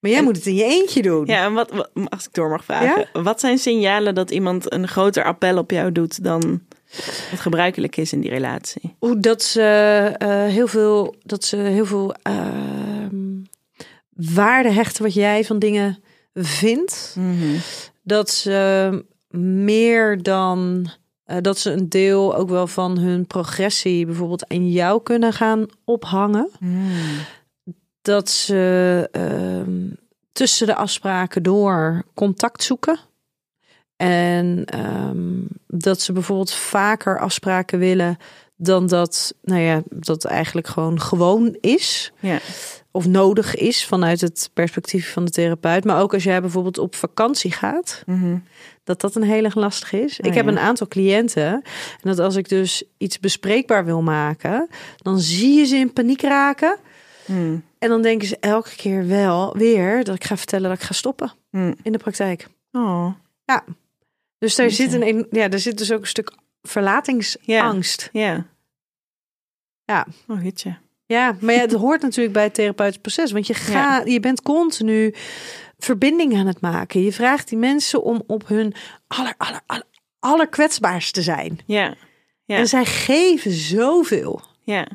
Maar jij En- moet het in je eentje doen. Ja, en wat, wat- als ik door mag vragen. Wat zijn signalen dat iemand een groter appel op jou doet dan wat gebruikelijk is in die relatie? Hoe dat ze eh, heel veel, dat ze heel veel ehm, waarde hechten wat jij van dingen vindt. Dat ze meer dan eh, dat ze een deel ook wel van hun progressie bijvoorbeeld aan jou kunnen gaan ophangen. Dat ze ehm, tussen de afspraken door contact zoeken. En ehm, dat ze bijvoorbeeld vaker afspraken willen dan dat, nou ja, dat eigenlijk gewoon gewoon is. Ja, Of nodig is vanuit het perspectief van de therapeut. Maar ook als jij bijvoorbeeld op vakantie gaat, dat dat een hele lastige is. ik Oh, heb ja. een aantal cliënten. En dat als ik dus iets bespreekbaar wil maken, dan zie je ze in paniek raken. Hmm. En dan denken ze elke keer wel weer dat ik ga vertellen dat ik ga stoppen Hmm. in de praktijk. Oh, Dus daar zit, een, ja, daar zit dus ook een stuk verlatingsangst. ja. Ja. Oh, hitje. Ja, maar ja, het hoort natuurlijk bij het therapeutisch proces. Want je, gaat, je bent continu verbinding aan het maken. Je vraagt die mensen om op hun aller, aller, aller, te zijn. Ja, Ja. En zij geven zoveel. ja,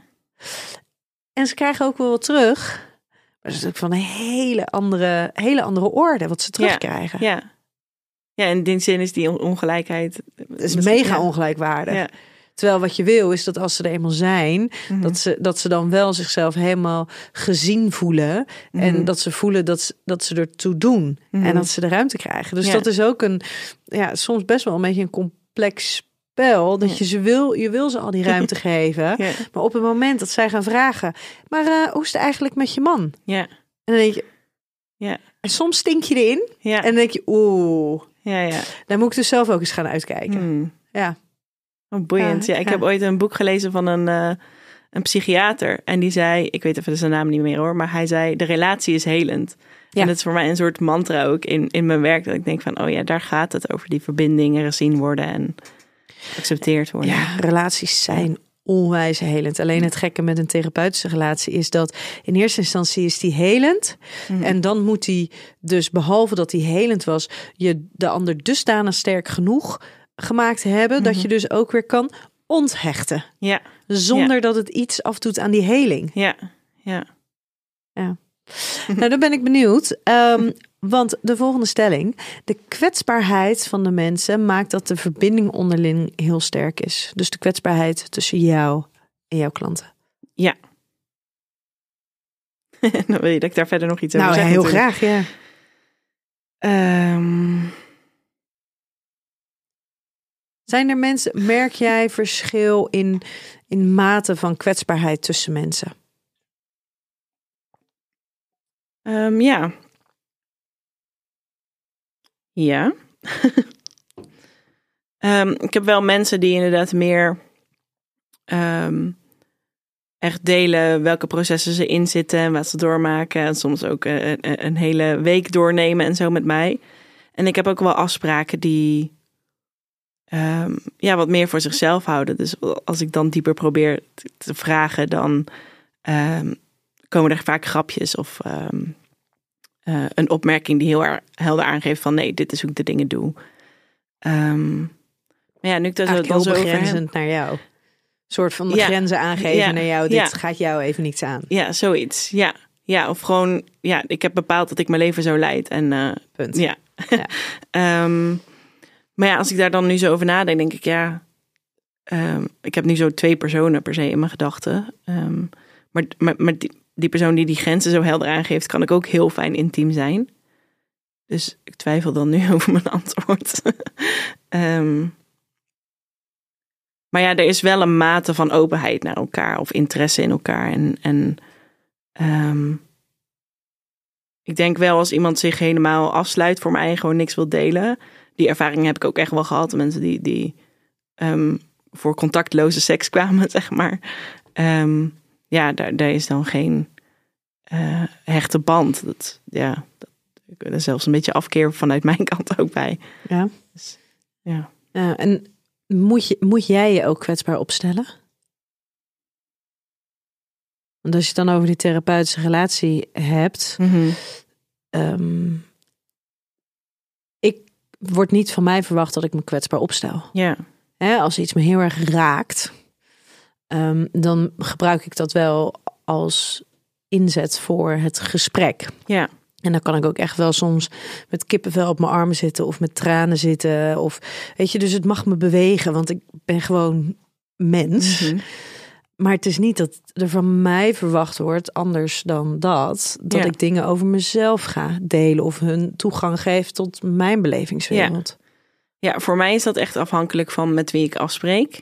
En ze krijgen ook wel wat terug. Maar dat is natuurlijk van een hele andere, hele andere orde wat ze terugkrijgen. ja. Ja, in die zin is die on- ongelijkheid... Het is mega ongelijkwaardig. Ja. Terwijl wat je wil is dat als ze er eenmaal zijn, Mhm. dat, ze, dat ze dan wel zichzelf helemaal gezien voelen. Mhm. En dat ze voelen dat, ze- dat ze ertoe doen. Mhm. En dat ze de ruimte krijgen. Dus Ja. dat is ook een, ja, soms best wel een beetje een complex spel. Dat Ja. je ze wil, je wil ze al die ruimte geven. Ja, Maar op het moment dat zij gaan vragen, maar eh, hoe is het eigenlijk met je man? ja, En dan denk je, Ja. En soms stink je erin. ja, En dan denk je, oeh, ja, ja. daar moet ik dus zelf ook eens gaan uitkijken. Hmm. Ja. Oh, boeiend. Ja, Ja, ik ja. heb ooit een boek gelezen van een, eh, een psychiater. En die zei, ik weet even zijn naam niet meer hoor, maar hij zei, de relatie is helend. Ja. En dat is voor mij een soort mantra ook in, in mijn werk. Dat ik denk van, oh ja, daar gaat het over die verbindingen, gezien worden en geaccepteerd worden. ja, relaties zijn onwijs helend. Alleen het gekke met een therapeutische relatie is dat in eerste instantie is die helend. Mhm. En dan moet die dus, behalve dat die helend was, je de ander dusdanig sterk genoeg gemaakt hebben. Dat je dus ook weer kan onthechten. Ja, Zonder dat het iets afdoet aan die heling. ja, ja. Nou, dan ben ik benieuwd. Ehm, want de volgende stelling. De kwetsbaarheid van de mensen maakt dat de verbinding onderling heel sterk is. Dus de kwetsbaarheid tussen jou en jouw klanten. ja. Dan wil je dat ik daar verder nog iets over Nou, zeg. heel natuurlijk. graag, ja. Ehm, Zijn er mensen, merk jij verschil in, in mate van kwetsbaarheid tussen mensen? Ehm, ja. Ja. Ehm, ik heb wel mensen die inderdaad meer ehm, echt delen welke processen ze inzitten en wat ze doormaken. En soms ook eh, een, een hele week doornemen en zo met mij. En ik heb ook wel afspraken die ehm, ja, wat meer voor zichzelf houden. Dus als ik dan dieper probeer te, vragen, dan komen er vaak grapjes of eh, een opmerking die heel helder aangeeft van nee, dit is hoe ik de dingen doe. Ehm, maar ja, nu ik dat dan heel begrenzend naar jou. Een soort van de Ja. grenzen aangeven Ja. naar jou. Dit Ja. gaat jou even niets aan. Ja, zoiets. Ja. ja, of gewoon, ja, ik heb bepaald dat ik mijn leven zo leid. En eh, Punt. ja. Ja. Ehm, maar ja, als ik daar dan nu zo over nadenk, denk ik, ja, ehm, ik heb nu zo twee personen per se in mijn gedachten. Maar maar, maar die, die persoon die die grenzen zo helder aangeeft, kan ik ook heel fijn intiem zijn. Dus ik twijfel dan nu over mijn antwoord. Ehm, maar ja, er is wel een mate van openheid naar elkaar of interesse in elkaar. En, en ehm, ik denk wel als iemand zich helemaal afsluit voor mij en gewoon niks wil delen. Die ervaring heb ik ook echt wel gehad. Mensen die, die ehm, voor contactloze seks kwamen, zeg maar. Ehm, ja, daar, daar is dan geen eh, hechte band. Dat, ja, dat, er zelfs een beetje afkeer vanuit mijn kant ook bij. Ja. Dus, ja. Ja, en moet, je, moet jij je ook kwetsbaar opstellen? Want als je het dan over die therapeutische relatie hebt, ehm, ik wordt niet van mij verwacht dat ik me kwetsbaar opstel. Ja, als iets me heel erg raakt, ehm, dan gebruik ik dat wel als inzet voor het gesprek. ja, En dan kan ik ook echt wel soms met kippenvel op mijn armen zitten of met tranen zitten. Of weet je, dus het mag me bewegen, want ik ben gewoon mens. Mhm. Maar het is niet dat er van mij verwacht wordt, anders dan dat, dat Ja. ik dingen over mezelf ga delen of hun toegang geef tot mijn belevingswereld. Ja, voor mij is dat echt afhankelijk van met wie ik afspreek.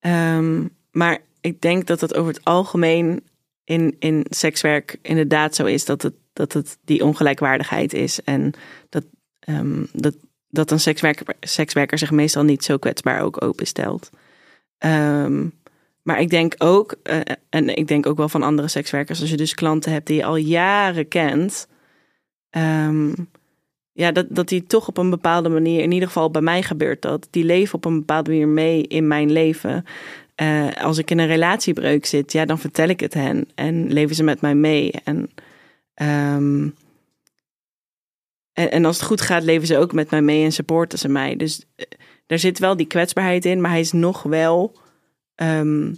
Ehm, maar ik denk dat het over het algemeen in, in sekswerk inderdaad zo is dat het, dat het die ongelijkwaardigheid is. En dat, ehm, dat, dat een sekswerker, sekswerker zich meestal niet zo kwetsbaar ook openstelt. Ehm, maar ik denk ook, eh, en ik denk ook wel van andere sekswerkers, als je dus klanten hebt die je al jaren kent. ehm, ja, dat, dat die toch op een bepaalde manier, in ieder geval bij mij gebeurt dat, die leven op een bepaalde manier mee in mijn leven. Eh, als ik in een relatiebreuk zit, ja, dan vertel ik het hen en leven ze met mij mee. En, ehm, en, als het goed gaat, leven ze ook met mij mee en supporten ze mij. Dus eh, daar zit wel die kwetsbaarheid in, maar hij is nog wel ehm,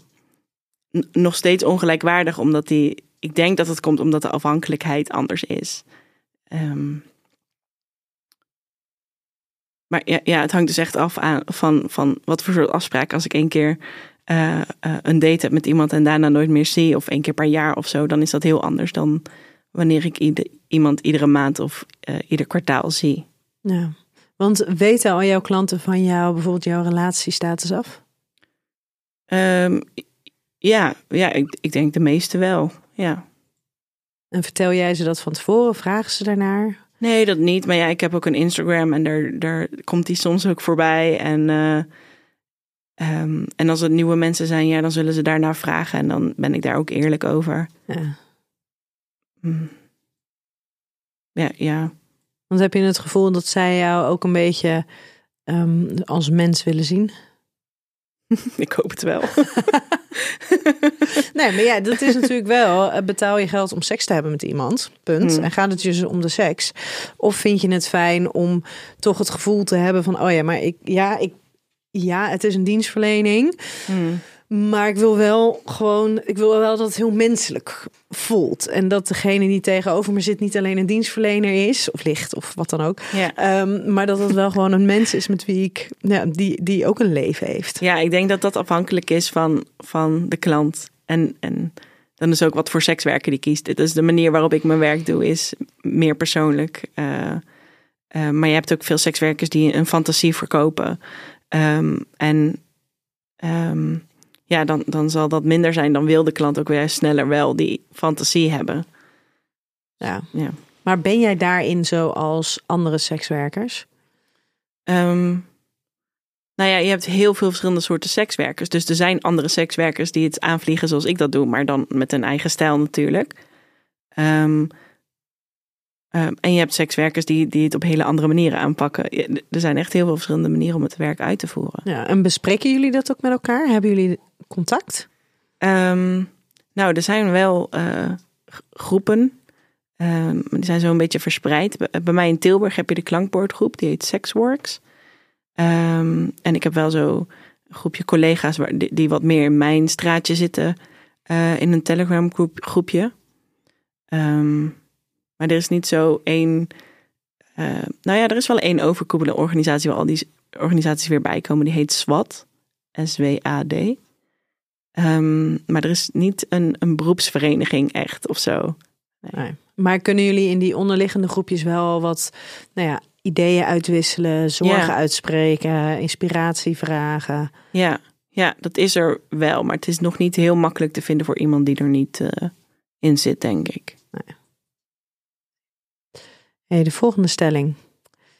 nog steeds ongelijkwaardig, omdat die, ik denk dat het komt omdat de afhankelijkheid anders is. Ehm, maar ja, ja, het hangt dus echt af aan, van, van wat voor soort afspraak. Als ik één keer eh, eh, een date heb met iemand en daarna nooit meer zie, of één keer per jaar of zo, dan is dat heel anders dan wanneer ik ieder, iemand iedere maand of eh, ieder kwartaal zie. Ja. Want weten al jouw klanten van jou bijvoorbeeld jouw relatiestatus af? Ehm, ja, ja ik, ik denk de meeste wel. Ja. En vertel jij ze dat van tevoren? Vragen ze daarnaar? Nee, dat niet. Maar ja, ik heb ook een Instagram en daar, daar komt die soms ook voorbij. En, ehm, en als het nieuwe mensen zijn, ja, dan zullen ze daarnaar vragen. En dan ben ik daar ook eerlijk over. Ja. Mm. Ja, ja. Want heb je het gevoel dat zij jou ook een beetje ehm, als mens willen zien? Ik hoop het wel. Nee, maar ja, dat is natuurlijk wel. eh, Betaal je geld om seks te hebben met iemand. Punt. Hmm. En gaat het dus om de seks? Of vind je het fijn om toch het gevoel te hebben van: oh ja, maar ik, ja, ik, ja, het is een dienstverlening. Hmm. Maar ik wil wel gewoon, ik wil wel dat het heel menselijk voelt. En dat degene die tegenover me zit niet alleen een dienstverlener is, of licht, of wat dan ook. Ja. Ehm, maar dat het wel gewoon een mens is met wie ik, ja, die, die ook een leven heeft. ja, ik denk dat dat afhankelijk is van, van de klant. En, en dan is ook wat voor sekswerker die kiest. Dus de manier waarop ik mijn werk doe is meer persoonlijk. Eh, eh, maar je hebt ook veel sekswerkers die een fantasie verkopen. Ehm, en ehm, ja, dan, dan zal dat minder zijn. Dan wil de klant ook weer sneller wel die fantasie hebben. Ja. Ja. Maar ben jij daarin zoals andere sekswerkers? Ehm, nou ja, je hebt heel veel verschillende soorten sekswerkers. Dus er zijn andere sekswerkers die het aanvliegen zoals ik dat doe, maar dan met een eigen stijl natuurlijk. Ehm, ehm, en je hebt sekswerkers die, die het op hele andere manieren aanpakken. Er zijn echt heel veel verschillende manieren om het werk uit te voeren. Ja, en bespreken jullie dat ook met elkaar? Hebben jullie contact? Ehm, nou, er zijn wel eh, groepen. Ehm, die zijn zo een beetje verspreid. Bij, bij mij in Tilburg heb je de klankbordgroep, die heet Sexworks. En ik heb wel zo een groepje collega's waar, die, die wat meer in mijn straatje zitten. eh, in een Telegram groep, groepje. Ehm, maar er is niet zo één. eh, nou ja, er is wel één overkoepelende organisatie waar al die organisaties weer bij komen. Die heet SWAT. S-W-A-D. Ehm, maar er is niet een, een beroepsvereniging echt of zo. Nee. Maar kunnen jullie in die onderliggende groepjes wel wat nou ja, ideeën uitwisselen, zorgen uitspreken, inspiratie vragen? Ja, ja, dat is er wel. Maar het is nog niet heel makkelijk te vinden voor iemand die er niet eh, in zit, denk ik. Hey, de volgende stelling.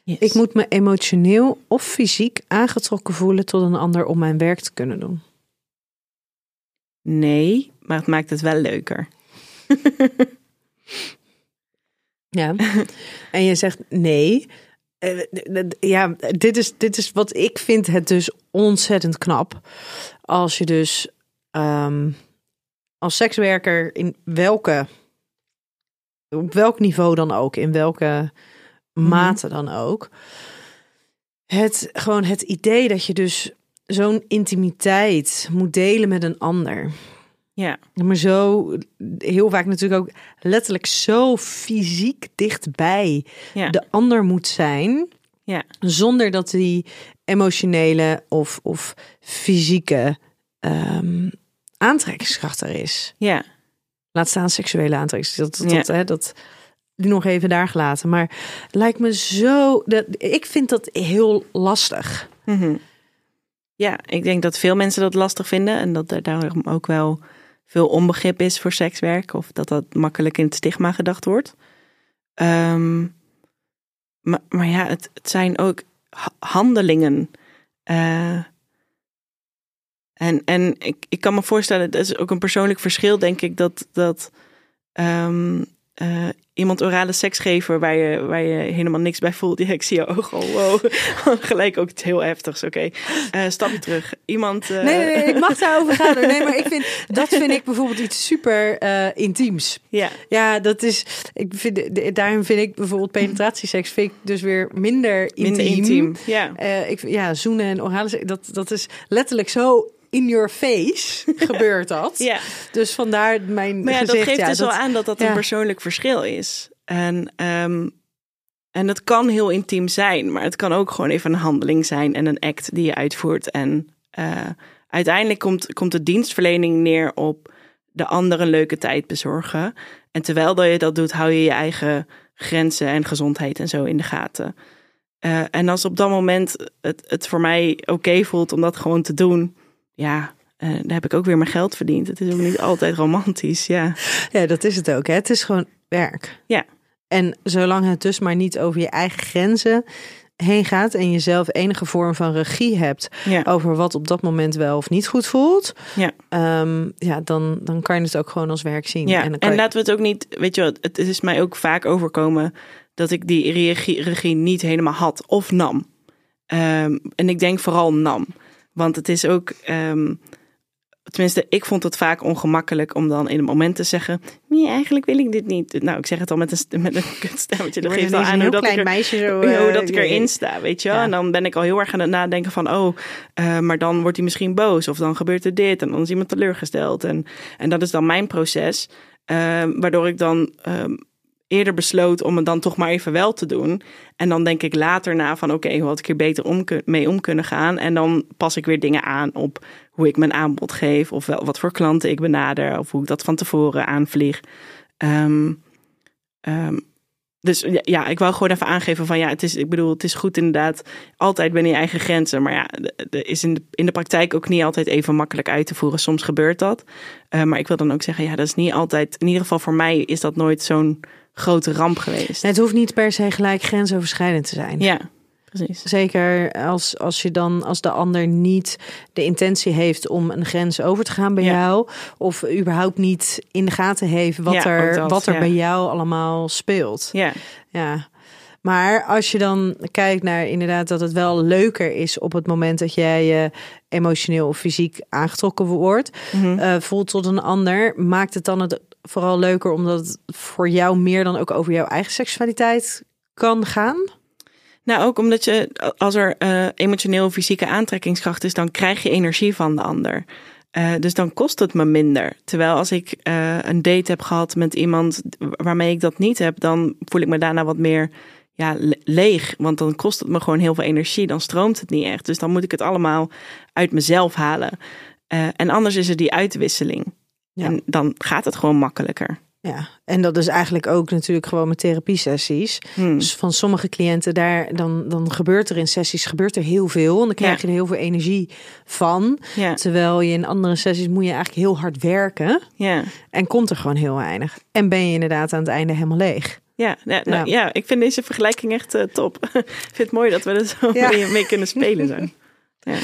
Yes. Ik moet me emotioneel of fysiek aangetrokken voelen tot een ander om mijn werk te kunnen doen. Nee, maar het maakt het wel leuker. Ja. en je zegt nee. Eh, Ja, dit is, dit is wat ik vind het dus ontzettend knap. Als je dus ehm, als sekswerker in welke, op welk niveau dan ook, in welke mate dan ook, het gewoon het idee dat je dus zo'n intimiteit moet delen met een ander. Ja, Maar zo heel vaak natuurlijk ook letterlijk zo fysiek dichtbij ja, de ander moet zijn. ja, Zonder dat die emotionele of, of fysieke ehm, aantrekkingskracht er is. ja. Laat staan seksuele aantrekkingskracht. Dat, Ja. dat, hè, dat die nog even daar gelaten. Maar lijkt me zo. Dat, ik vind dat heel lastig. Mhm. Ja, ik denk dat veel mensen dat lastig vinden en dat er daarom ook wel veel onbegrip is voor sekswerk of dat dat makkelijk in het stigma gedacht wordt. Ehm, maar, maar ja, het, het zijn ook ha- handelingen. Eh, en en ik, ik kan me voorstellen, dat is ook een persoonlijk verschil, denk ik, dat, dat ehm, eh, iemand orale seks geven waar je, waar je helemaal niks bij voelt. Ja, ik zie je ogen al, wow. Gelijk ook iets heel heftigs, oké. Eh, stapje terug. Iemand... eh, Nee, nee, nee, ik mag daarover gaan. hoor. Nee, maar ik vind dat vind ik bijvoorbeeld iets super eh, intiems. Ja, Ja, dat is. Ik vind, de- daarin vind ik bijvoorbeeld penetratieseks vind ik dus weer minder intiem. minder intiem. Ja, Eh, ik, ja, zoenen en orale seks, dat, dat is letterlijk zo in your face gebeurt dat. ja. Dus vandaar mijn Maar ja, gezicht. dat geeft ja, dus dat- wel aan dat dat een persoonlijk verschil is. En, ehm, en het kan heel intiem zijn, maar het kan ook gewoon even een handeling zijn en een act die je uitvoert. En eh, uiteindelijk komt, komt de dienstverlening neer op de ander een leuke tijd bezorgen. En terwijl dat je dat doet, hou je je eigen grenzen en gezondheid en zo in de gaten. Eh, en als op dat moment het, het voor mij oké voelt om dat gewoon te doen, ja, eh, dan heb ik ook weer mijn geld verdiend. Het is ook niet altijd romantisch, ja. Ja, dat is het ook. Hè. Het is gewoon werk. Ja. En zolang het dus maar niet over je eigen grenzen heen gaat en je zelf enige vorm van regie hebt Ja, over wat op dat moment wel of niet goed voelt, ja. ehm, ja, dan, dan kan je het ook gewoon als werk zien. ja. dan En, kan je- laten we het ook niet, weet je wat, het is mij ook vaak overkomen dat ik die regie, regie niet helemaal had of nam. Ehm, en ik denk vooral nam. Want het is ook, ehm, tenminste, ik vond het vaak ongemakkelijk om dan in een moment te zeggen: Nee, eigenlijk wil ik dit niet. Nou, ik zeg het al met een, met een kutstemmetje. Dat geeft al aan hoe dat, ik klein er, meisje zo. hoe eh, dat ik erin sta, weet je wel. Ja. En dan ben ik al heel erg aan het nadenken van: Oh, eh, maar dan wordt hij misschien boos. Of dan gebeurt er dit. En dan is iemand teleurgesteld. En, en dat is dan mijn proces. Ehm, waardoor ik dan ehm, eerder besloot om het dan toch maar even wel te doen. En dan denk ik later na van oké, hoe had ik hier beter om mee om kunnen gaan. En dan pas ik weer dingen aan op hoe ik mijn aanbod geef. Of wel, wat voor klanten ik benader. Of hoe ik dat van tevoren aanvlieg. Ehm, ehm, dus ja, ik wou gewoon even aangeven van ja, het is, ik bedoel, het is goed inderdaad altijd binnen je eigen grenzen. Maar ja, is in de, in de praktijk ook niet altijd even makkelijk uit te voeren. Soms gebeurt dat. Eh, maar ik wil dan ook zeggen, ja, dat is niet altijd, in ieder geval voor mij is dat nooit zo'n grote ramp geweest. Het hoeft niet per se gelijk grensoverschrijdend te zijn. Ja, precies. Zeker als, als je dan als de ander niet de intentie heeft om een grens over te gaan bij Ja. jou. Of überhaupt niet in de gaten heeft wat Ja, er, dat, wat er ja. bij jou allemaal speelt. Ja, Ja. Maar als je dan kijkt naar inderdaad dat het wel leuker is op het moment dat jij je emotioneel of fysiek aangetrokken wordt, Mhm. eh, voelt tot een ander, maakt het dan het vooral leuker omdat het voor jou meer dan ook over jouw eigen seksualiteit kan gaan? Nou, ook omdat je, als er eh, emotioneel fysieke aantrekkingskracht is, dan krijg je energie van de ander. Eh, dus dan kost het me minder. Terwijl als ik een date heb gehad met iemand waarmee ik dat niet heb, dan voel ik me daarna wat meer ja, le- leeg. Want dan kost het me gewoon heel veel energie. Dan stroomt het niet echt. Dus dan moet ik het allemaal uit mezelf halen. Eh, en anders is er die uitwisseling. Ja. En dan gaat het gewoon makkelijker. Ja, en dat is eigenlijk ook natuurlijk gewoon met therapiesessies. Hmm. Dus van sommige cliënten daar, dan, dan gebeurt er in sessies gebeurt er heel veel. En dan krijg Ja. je er heel veel energie van. Ja, Terwijl je in andere sessies moet je eigenlijk heel hard werken. ja. En komt er gewoon heel weinig. En ben je inderdaad aan het einde helemaal leeg. Ja, ja, nou, ja. ik vind deze vergelijking echt eh, top. ik vind het mooi dat we er zo Ja. mee, mee kunnen spelen zijn. Ja.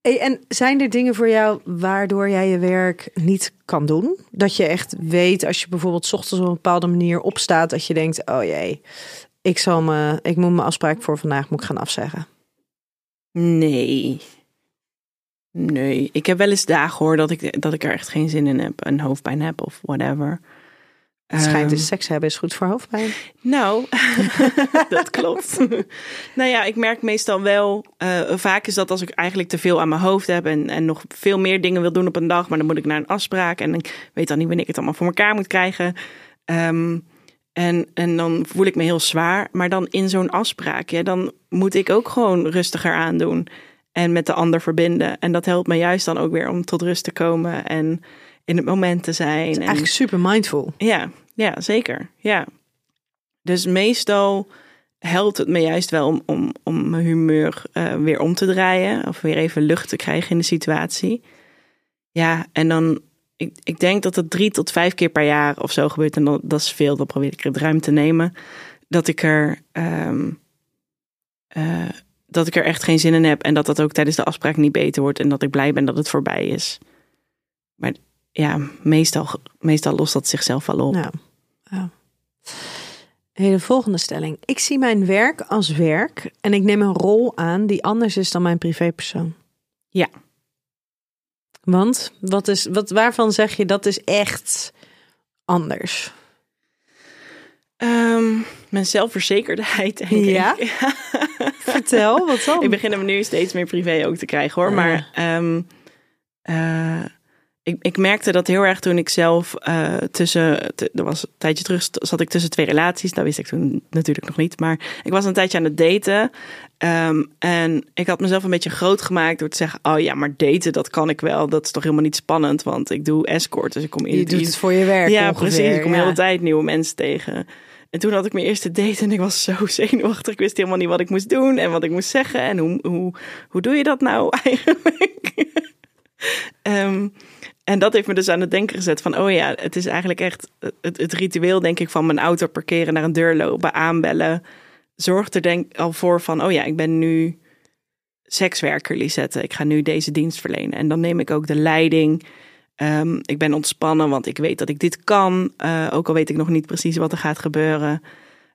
Hey, en zijn er dingen voor jou waardoor jij je werk niet kan doen? Dat je echt weet als je bijvoorbeeld 's ochtends op een bepaalde manier opstaat, dat je denkt: oh jee, ik, zal me, ik moet mijn afspraak voor vandaag moet ik gaan afzeggen. Nee. Nee, ik heb wel eens dagen hoor dat ik, dat ik er echt geen zin in heb. Een hoofdpijn heb of whatever. Het schijnt Ehm, dus seks hebben is goed voor hoofdpijn. Nou, dat klopt. nou ja, ik merk meestal wel, eh, vaak is dat als ik eigenlijk te veel aan mijn hoofd heb en, en nog veel meer dingen wil doen op een dag, maar dan moet ik naar een afspraak en ik weet dan niet wanneer ik het allemaal voor elkaar moet krijgen. Ehm, en, en dan voel ik me heel zwaar, maar dan in zo'n afspraak, ja, dan moet ik ook gewoon rustiger aandoen en met de ander verbinden. En dat helpt me juist dan ook weer om tot rust te komen en in het moment te zijn. en, Eigenlijk super mindful. ja, ja, zeker. Ja. Dus meestal helpt het me juist wel om, om, om mijn humeur eh, weer om te draaien. Of weer even lucht te krijgen in de situatie. Ja, en dan, ik, ik denk dat het drie tot vijf keer per jaar of zo gebeurt. En dat, dat is veel, dan probeer ik er het ruim te nemen. Dat ik er, ehm, eh, dat ik er echt geen zin in heb. En dat dat ook tijdens de afspraak niet beter wordt. En dat ik blij ben dat het voorbij is. Maar ja, meestal, meestal lost dat zichzelf wel op. Ja. Hey, de volgende stelling. Ik zie mijn werk als werk en ik neem een rol aan die anders is dan mijn privépersoon. Ja. Want wat is, wat, waarvan zeg je dat is echt anders? Ehm, mijn zelfverzekerdheid, denk Ja? ik. Vertel, wat dan? ik begin hem nu steeds meer privé ook te krijgen hoor. Ja. Maar ehm, eh, ik, ik merkte dat heel erg toen ik zelf eh, tussen... er was een tijdje terug zat ik tussen twee relaties. Dat wist ik toen natuurlijk nog niet. Maar ik was een tijdje aan het daten. Ehm, en ik had mezelf een beetje groot gemaakt door te zeggen... Oh ja, maar daten, dat kan ik wel. Dat is toch helemaal niet spannend. Want ik doe escort. Dus ik kom je in doet het voor je werk Ja, ongeveer, precies. Ik kom de ja. hele tijd nieuwe mensen tegen. En toen had ik mijn eerste date en ik was zo zenuwachtig. Ik wist helemaal niet wat ik moest doen en wat ik moest zeggen. En hoe, hoe, hoe doe je dat nou eigenlijk? Ehm, en dat heeft me dus aan het denken gezet van... oh ja, het is eigenlijk echt het, ritueel, denk ik... van mijn auto parkeren, naar een deur lopen, aanbellen. Zorgt er denk al voor van... oh ja, ik ben nu sekswerker, Lisette. Ik ga nu deze dienst verlenen. En dan neem ik ook de leiding... Ehm, ik ben ontspannen, want ik weet dat ik dit kan. eh, ook al weet ik nog niet precies wat er gaat gebeuren.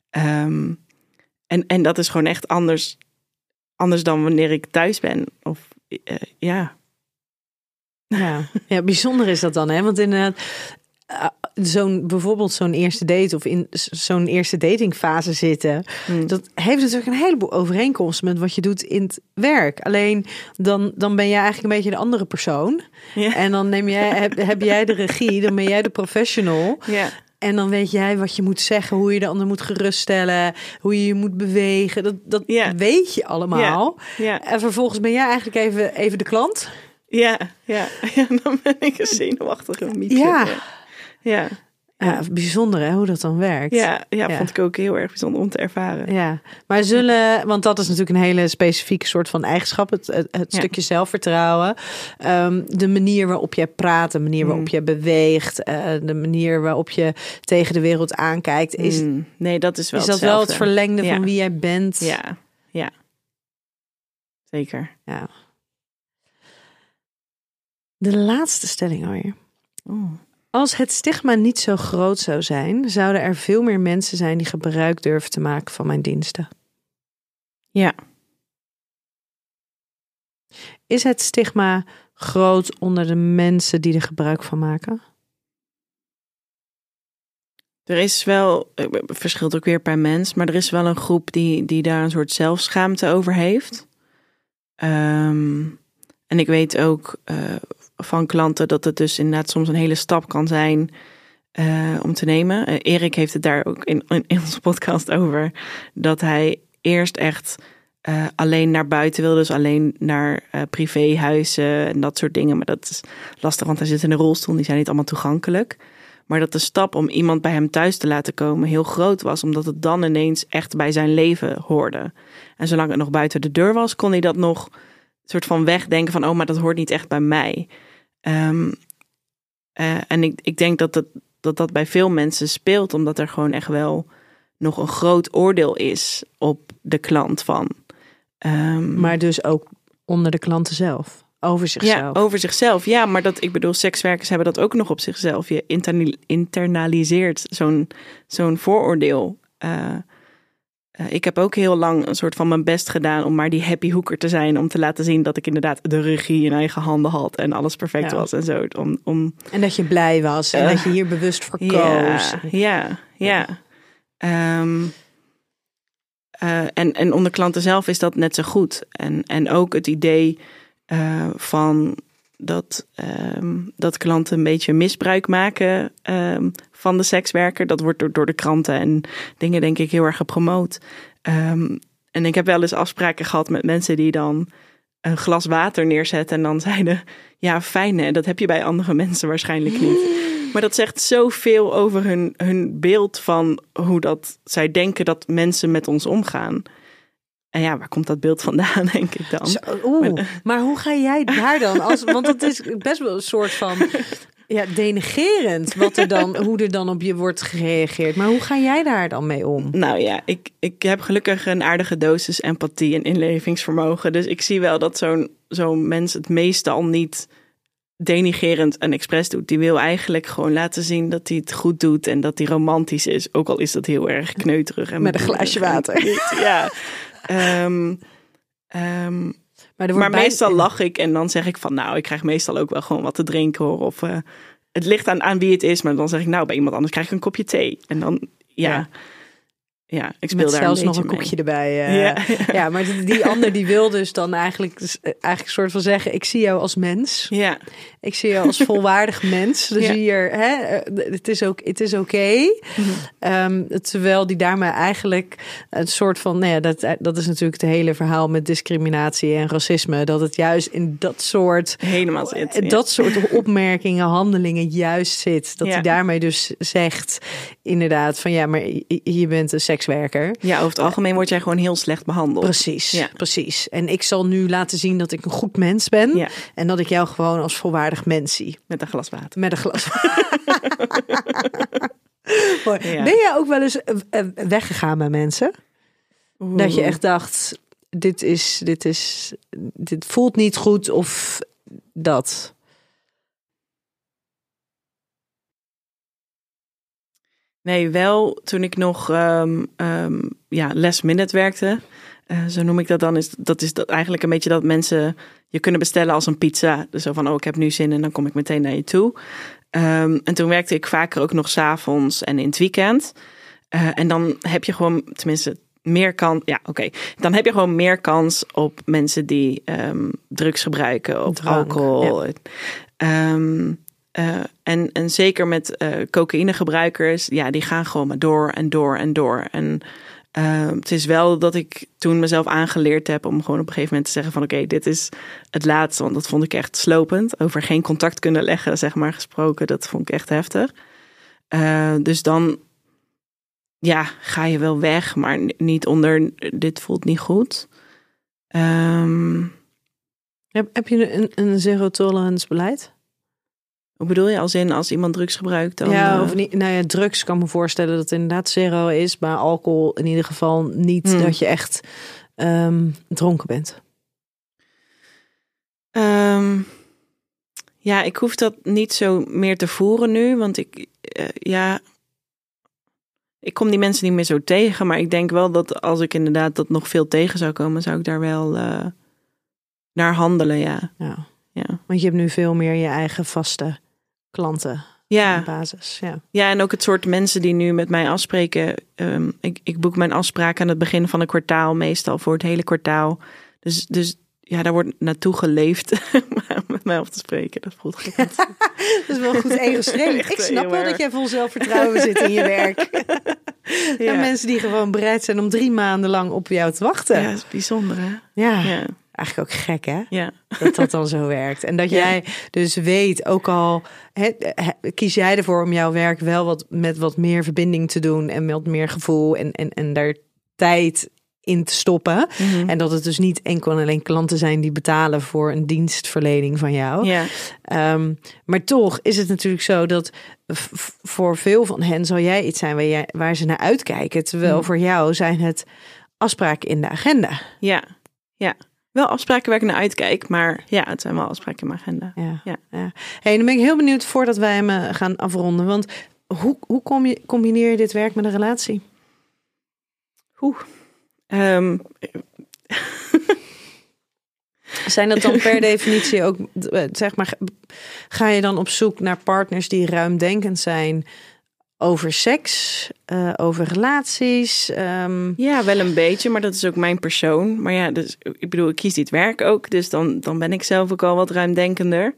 Ehm, en, en dat is gewoon echt anders, anders dan wanneer ik thuis ben. Of eh, ja. Ja. ja, bijzonder is dat dan, hè? Want inderdaad, eh, zo'n bijvoorbeeld zo'n eerste date of in zo'n eerste datingfase zitten, Hmm. dat heeft natuurlijk een heleboel overeenkomsten met wat je doet in het werk. Alleen dan, dan ben jij eigenlijk een beetje de andere persoon. Ja. En dan neem jij, heb, heb jij de regie, dan ben jij de professional. Ja. En dan weet jij wat je moet zeggen, hoe je de ander moet geruststellen, hoe je je moet bewegen. Dat, dat weet je allemaal. Ja. En vervolgens ben jij eigenlijk even, even de klant. Ja, ja. ja, dan ben ik een zenuwachtige mietje. Ja. Ja, Ja, bijzonder hè, hoe dat dan werkt. ja, ja, Ja. vond ik ook heel erg bijzonder om te ervaren. Ja, maar zullen, want dat is natuurlijk een hele specifieke soort van eigenschap, het, het, het Ja. stukje zelfvertrouwen. Ehm, de manier waarop jij praat, de manier waarop Mm. je beweegt, eh, de manier waarop je tegen de wereld aankijkt. Is, Mm, nee, dat is wel is dat wel het verlengde Ja. van wie jij bent? Ja, ja. Zeker. Ja. De laatste stelling alweer. Oh. Als het stigma niet zo groot zou zijn, zouden er veel meer mensen zijn die gebruik durven te maken van mijn diensten. Ja. Is het stigma groot onder de mensen die er gebruik van maken? Er is wel, eh, het verschilt ook weer per mens, maar er is wel een groep die, die daar een soort zelfschaamte over heeft. Ehm, en ik weet ook eh, van klanten dat het dus inderdaad soms een hele stap kan zijn eh, om te nemen. Eh, Erik heeft het daar ook in, onze podcast over, dat hij eerst echt eh, alleen naar buiten wil, dus alleen naar privéhuizen en dat soort dingen. Maar dat is lastig, want hij zit in een rolstoel, die zijn niet allemaal toegankelijk. Maar dat de stap om iemand bij hem thuis te laten komen heel groot was, omdat het dan ineens echt bij zijn leven hoorde. En zolang het nog buiten de deur was, kon hij dat nog soort van wegdenken van, oh, maar dat hoort niet echt bij mij. Ehm, eh, en ik, ik denk dat dat, dat dat bij veel mensen speelt, omdat er gewoon echt wel nog een groot oordeel is op de klant van. Ehm, Maar dus ook onder de klanten zelf. Over zichzelf. ja, over zichzelf. Ja, maar dat, ik bedoel, sekswerkers hebben dat ook nog op zichzelf. Je internaliseert zo'n zo'n vooroordeel. Eh, ik heb ook heel lang een soort van mijn best gedaan om maar die happy hoeker te zijn. Om te laten zien dat ik inderdaad de regie in eigen handen had en alles perfect Ja. was en zo. Om, om En dat je blij was. En Eh, dat je hier bewust voor koos. ja, ja, ja. Ehm, eh, en, en onder klanten zelf is dat net zo goed. En, en ook het idee eh, van dat, ehm, dat klanten een beetje misbruik maken ehm, van de sekswerker. Dat wordt door, door de kranten en dingen denk ik heel erg gepromoot. Ehm, en ik heb wel eens afspraken gehad met mensen die dan een glas water neerzetten en dan zeiden, ja fijn hè, dat heb je bij andere mensen waarschijnlijk niet. Maar dat zegt zoveel over hun, hun beeld van hoe dat zij denken dat mensen met ons omgaan. Ja, waar komt dat beeld vandaan, denk ik dan? Zo, Oeh, maar hoe ga jij daar dan? Als, want het is best wel een soort van ja, denigerend wat er dan, hoe er dan op je wordt gereageerd. Maar hoe ga jij daar dan mee om? Nou ja, ik, ik heb gelukkig een aardige dosis empathie en inlevingsvermogen. Dus ik zie wel dat zo'n zo'n mens het meestal niet denigerend en expres doet. Die wil eigenlijk gewoon laten zien dat hij het goed doet en dat hij romantisch is. Ook al is dat heel erg kneuterig. En Met een glaasje water. Ja. Ehm, ehm, Maar, wordt maar bij- meestal lach ik en dan zeg ik van nou, ik krijg meestal ook wel gewoon wat te drinken hoor. Of eh, het ligt aan, aan wie het is, maar dan zeg ik nou, bij iemand anders krijg ik een kopje thee. En dan, ja, Ja. ja, ik speel Met daar zelfs een nog een koekje erbij. eh. Ja. ja. maar die, die ander die wil dus dan eigenlijk, eh, eigenlijk een soort van zeggen: ik zie jou als mens. Ja, Ik zie jou als volwaardig mens. Dus Ja. hier, hè, eh, het is ook, het is oké. Mhm. Ehm, terwijl die daarmee eigenlijk een soort van, nou ja, dat, dat is natuurlijk het hele verhaal met discriminatie en racisme. Dat het juist in dat soort, helemaal zit. ja. dat soort opmerkingen, handelingen juist zit. Dat hij daarmee dus zegt, inderdaad, van ja, maar je- je bent een sekswerker. Ja, over het algemeen word jij gewoon heel slecht behandeld. Precies, Ja. precies. En ik zal nu laten zien dat ik een goed mens ben. En dat ik jou gewoon als volwaardig Met een glas water. Met een glas. Mooi. Ja. Ben jij ook wel eens eh, eh, weggegaan bij mensen? Dat je echt dacht, dit is, dit is, dit voelt niet goed of dat. Nee, wel toen ik nog ehm, ja, last minute werkte. Eh, zo noem ik dat dan, is dat is dat eigenlijk een beetje dat mensen je kunnen bestellen als een pizza. Dus zo van, oh, ik heb nu zin en dan kom ik meteen naar je toe. Ehm, en toen werkte ik vaker ook nog s'avonds en in het weekend. Eh, en dan heb je gewoon, tenminste, meer kans. Ja, oké. Dan heb je gewoon meer kans op mensen die ehm, drugs gebruiken Drank, alcohol. Ehm, eh, en, en zeker met uh, cocaïnegebruikers, ja, die gaan gewoon maar door en door en door. En uh, het is wel dat ik toen mezelf aangeleerd heb om gewoon op een gegeven moment te zeggen van oké, dit is het laatste. Want dat vond ik echt slopend. Over geen contact kunnen leggen, zeg maar, gesproken. Dat vond ik echt heftig. Uh, dus dan ja, ga je wel weg, maar niet onder dit voelt niet goed. Um, heb, heb je een, een zero tolerance beleid? Hoe bedoel je? Als in als iemand drugs gebruikt? Dan, ja, of niet. Nou ja, drugs kan me voorstellen dat het inderdaad zero is, maar alcohol in ieder geval niet hmm. dat je echt um, dronken bent. Um, ja, ik hoef dat niet zo meer te voeren nu, want ik, uh, ja, ik kom die mensen niet meer zo tegen, maar ik denk wel dat als ik inderdaad dat nog veel tegen zou komen, zou ik daar wel uh, naar handelen, ja. ja. Ja. Want je hebt nu veel meer je eigen vaste klanten ja. basis. Ja. ja, en ook het soort mensen die nu met mij afspreken. Um, ik, ik boek mijn afspraak aan het begin van een kwartaal, meestal voor het hele kwartaal. Dus, dus ja, daar wordt naartoe geleefd met mij af te spreken. Dat voelt goed. dat is wel goed ego Ik snap wel dat jij vol zelfvertrouwen zit in je werk. ja. En mensen die gewoon bereid zijn om drie maanden lang op jou te wachten. Ja, dat is bijzonder hè? Ja. ja. Eigenlijk ook gek, hè? Ja. Dat dat dan zo werkt. En dat jij dus weet, ook al he, he, kies jij ervoor om jouw werk wel wat met wat meer verbinding te doen en met meer gevoel en, en, en daar tijd in te stoppen. Mm -hmm. En dat het dus niet enkel en alleen klanten zijn die betalen voor een dienstverlening van jou. Ja. Um, maar toch is het natuurlijk zo dat voor veel van hen zal jij iets zijn waar, jij, waar ze naar uitkijken. Terwijl mm. voor jou zijn het afspraken in de agenda. Ja, ja wel afspraken waar ik naar uitkijk, maar ja, het zijn wel afspraken in mijn agenda. Ja, ja. ja. Hey, dan ben ik heel benieuwd voordat wij hem gaan afronden. Want hoe, hoe kom je, combineer je dit werk met een relatie? Hoe? Um, zijn dat dan per definitie ook, zeg maar, ga je dan op zoek naar partners die ruimdenkend zijn? Over seks, uh, over relaties. Um... Ja, wel een beetje, maar dat is ook mijn persoon. Maar ja, dus, ik bedoel, ik kies dit werk ook, dus dan, dan ben ik zelf ook al wat ruimdenkender.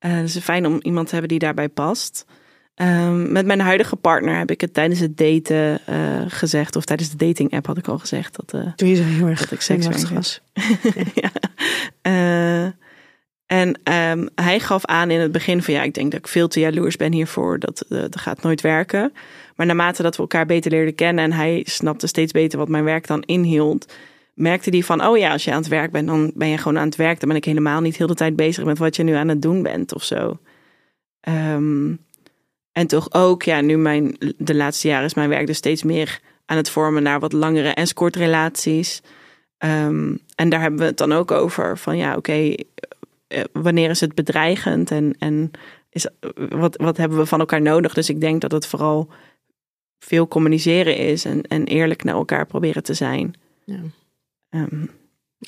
Uh, het is fijn om iemand te hebben die daarbij past. Um, met mijn huidige partner heb ik het tijdens het daten uh, gezegd, of tijdens de dating app had ik al gezegd dat, Doe je zo heel erg dat ik seks was. ja. En um, hij gaf aan in het begin van ja, ik denk dat ik veel te jaloers ben hiervoor. Dat, uh, dat gaat nooit werken. Maar naarmate dat we elkaar beter leerden kennen en hij snapte steeds beter wat mijn werk dan inhield, merkte hij van, oh ja, als je aan het werk bent, dan ben je gewoon aan het werk. Dan ben ik helemaal niet heel de tijd bezig met wat je nu aan het doen bent of zo. Um, en toch ook, ja, nu mijn, de laatste jaren is mijn werk dus steeds meer aan het vormen naar wat langere escortrelaties. Um, en daar hebben we het dan ook over van ja, oké, wanneer is het bedreigend en, en is, wat, wat hebben we van elkaar nodig? Dus ik denk dat het vooral veel communiceren is en, en eerlijk naar elkaar proberen te zijn. Ja. Um,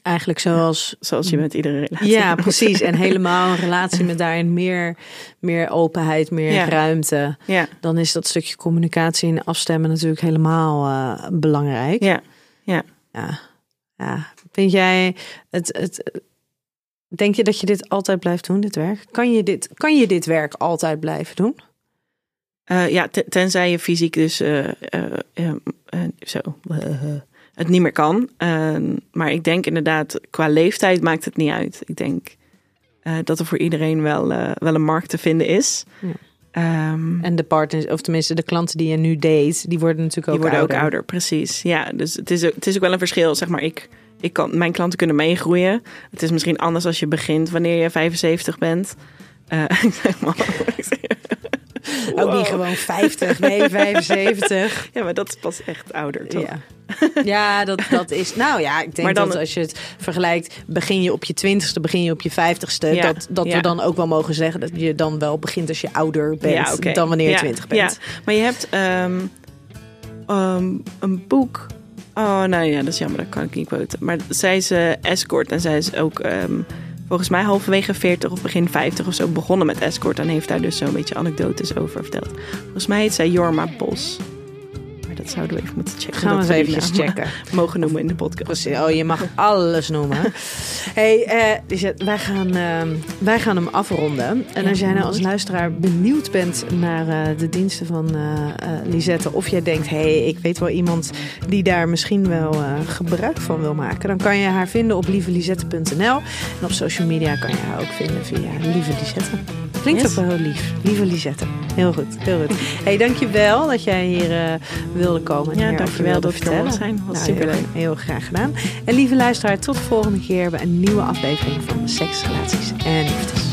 Eigenlijk zoals... Zoals je met iedere relatie. Ja, precies. En helemaal een relatie met daarin meer, meer openheid, meer ja. ruimte. Ja. Dan is dat stukje communicatie en afstemmen natuurlijk helemaal uh, belangrijk. Ja. Ja. ja. Ja. Vind jij het, het, Denk je dat je dit altijd blijft doen, dit werk? Kan je dit, kan je dit werk altijd blijven doen? Uh, ja, tenzij je fysiek dus uh, uh, zo het niet meer kan. Ehm, maar ik denk inderdaad, qua leeftijd maakt het niet uit. Ik denk dat er voor iedereen wel, wel een markt te vinden is. Ja. Um, en de partners, of tenminste de klanten die je nu date, die worden natuurlijk ook die worden ouder. ook ouder, precies. Ja, dus het is, het is ook wel een verschil. Zeg maar, ik ik kan, mijn klanten kunnen meegroeien. Het is misschien anders als je begint wanneer je 75 bent. Uh, zeg maar. Wow. Ook niet gewoon 50, nee, 75. Ja, maar dat is pas echt ouder, toch? Ja, ja dat, dat is... Nou ja, ik denk maar dan, dat als je het vergelijkt... begin je op je twintigste, begin je op je vijftigste... Ja, dat, dat ja. we dan ook wel mogen zeggen... dat je dan wel begint als je ouder bent... Ja, okay. dan wanneer je twintig bent. Ja, maar je hebt um, um, een boek Oh, nou ja, dat is jammer, dat kan ik niet quoten. Maar zij is eh, escort en zij is ook ehm, volgens mij halverwege 40 of begin 50 of zo begonnen met escort. En heeft daar dus zo'n beetje anekdotes over verteld. Volgens mij heet zij Jorma Bos. Dat zouden we even moeten checken. Gaan we dat naam checken. Mogen noemen in de podcast. Oh, je mag alles noemen. hey, Lisette, wij gaan, ehm, wij gaan hem afronden. En Ja, als jij nou als luisteraar benieuwd bent naar eh, de diensten van eh Lisette... of jij denkt, hé, hey, ik weet wel iemand die daar misschien wel gebruik van wil maken... dan kan je haar vinden op lievelisette.nl. En op social media kan je haar ook vinden via Lieve Lisette. Klinkt Yes. ook wel heel lief. Lieve Lisette. Heel goed, heel goed. hey, dankjewel dat jij hier eh, komen. en Ja, dankjewel dat ik er mocht zijn. Was Nou, superleuk. Heel, heel graag gedaan. En lieve luisteraar, tot de volgende keer bij een nieuwe aflevering van Seks, Relaties en Liefdes.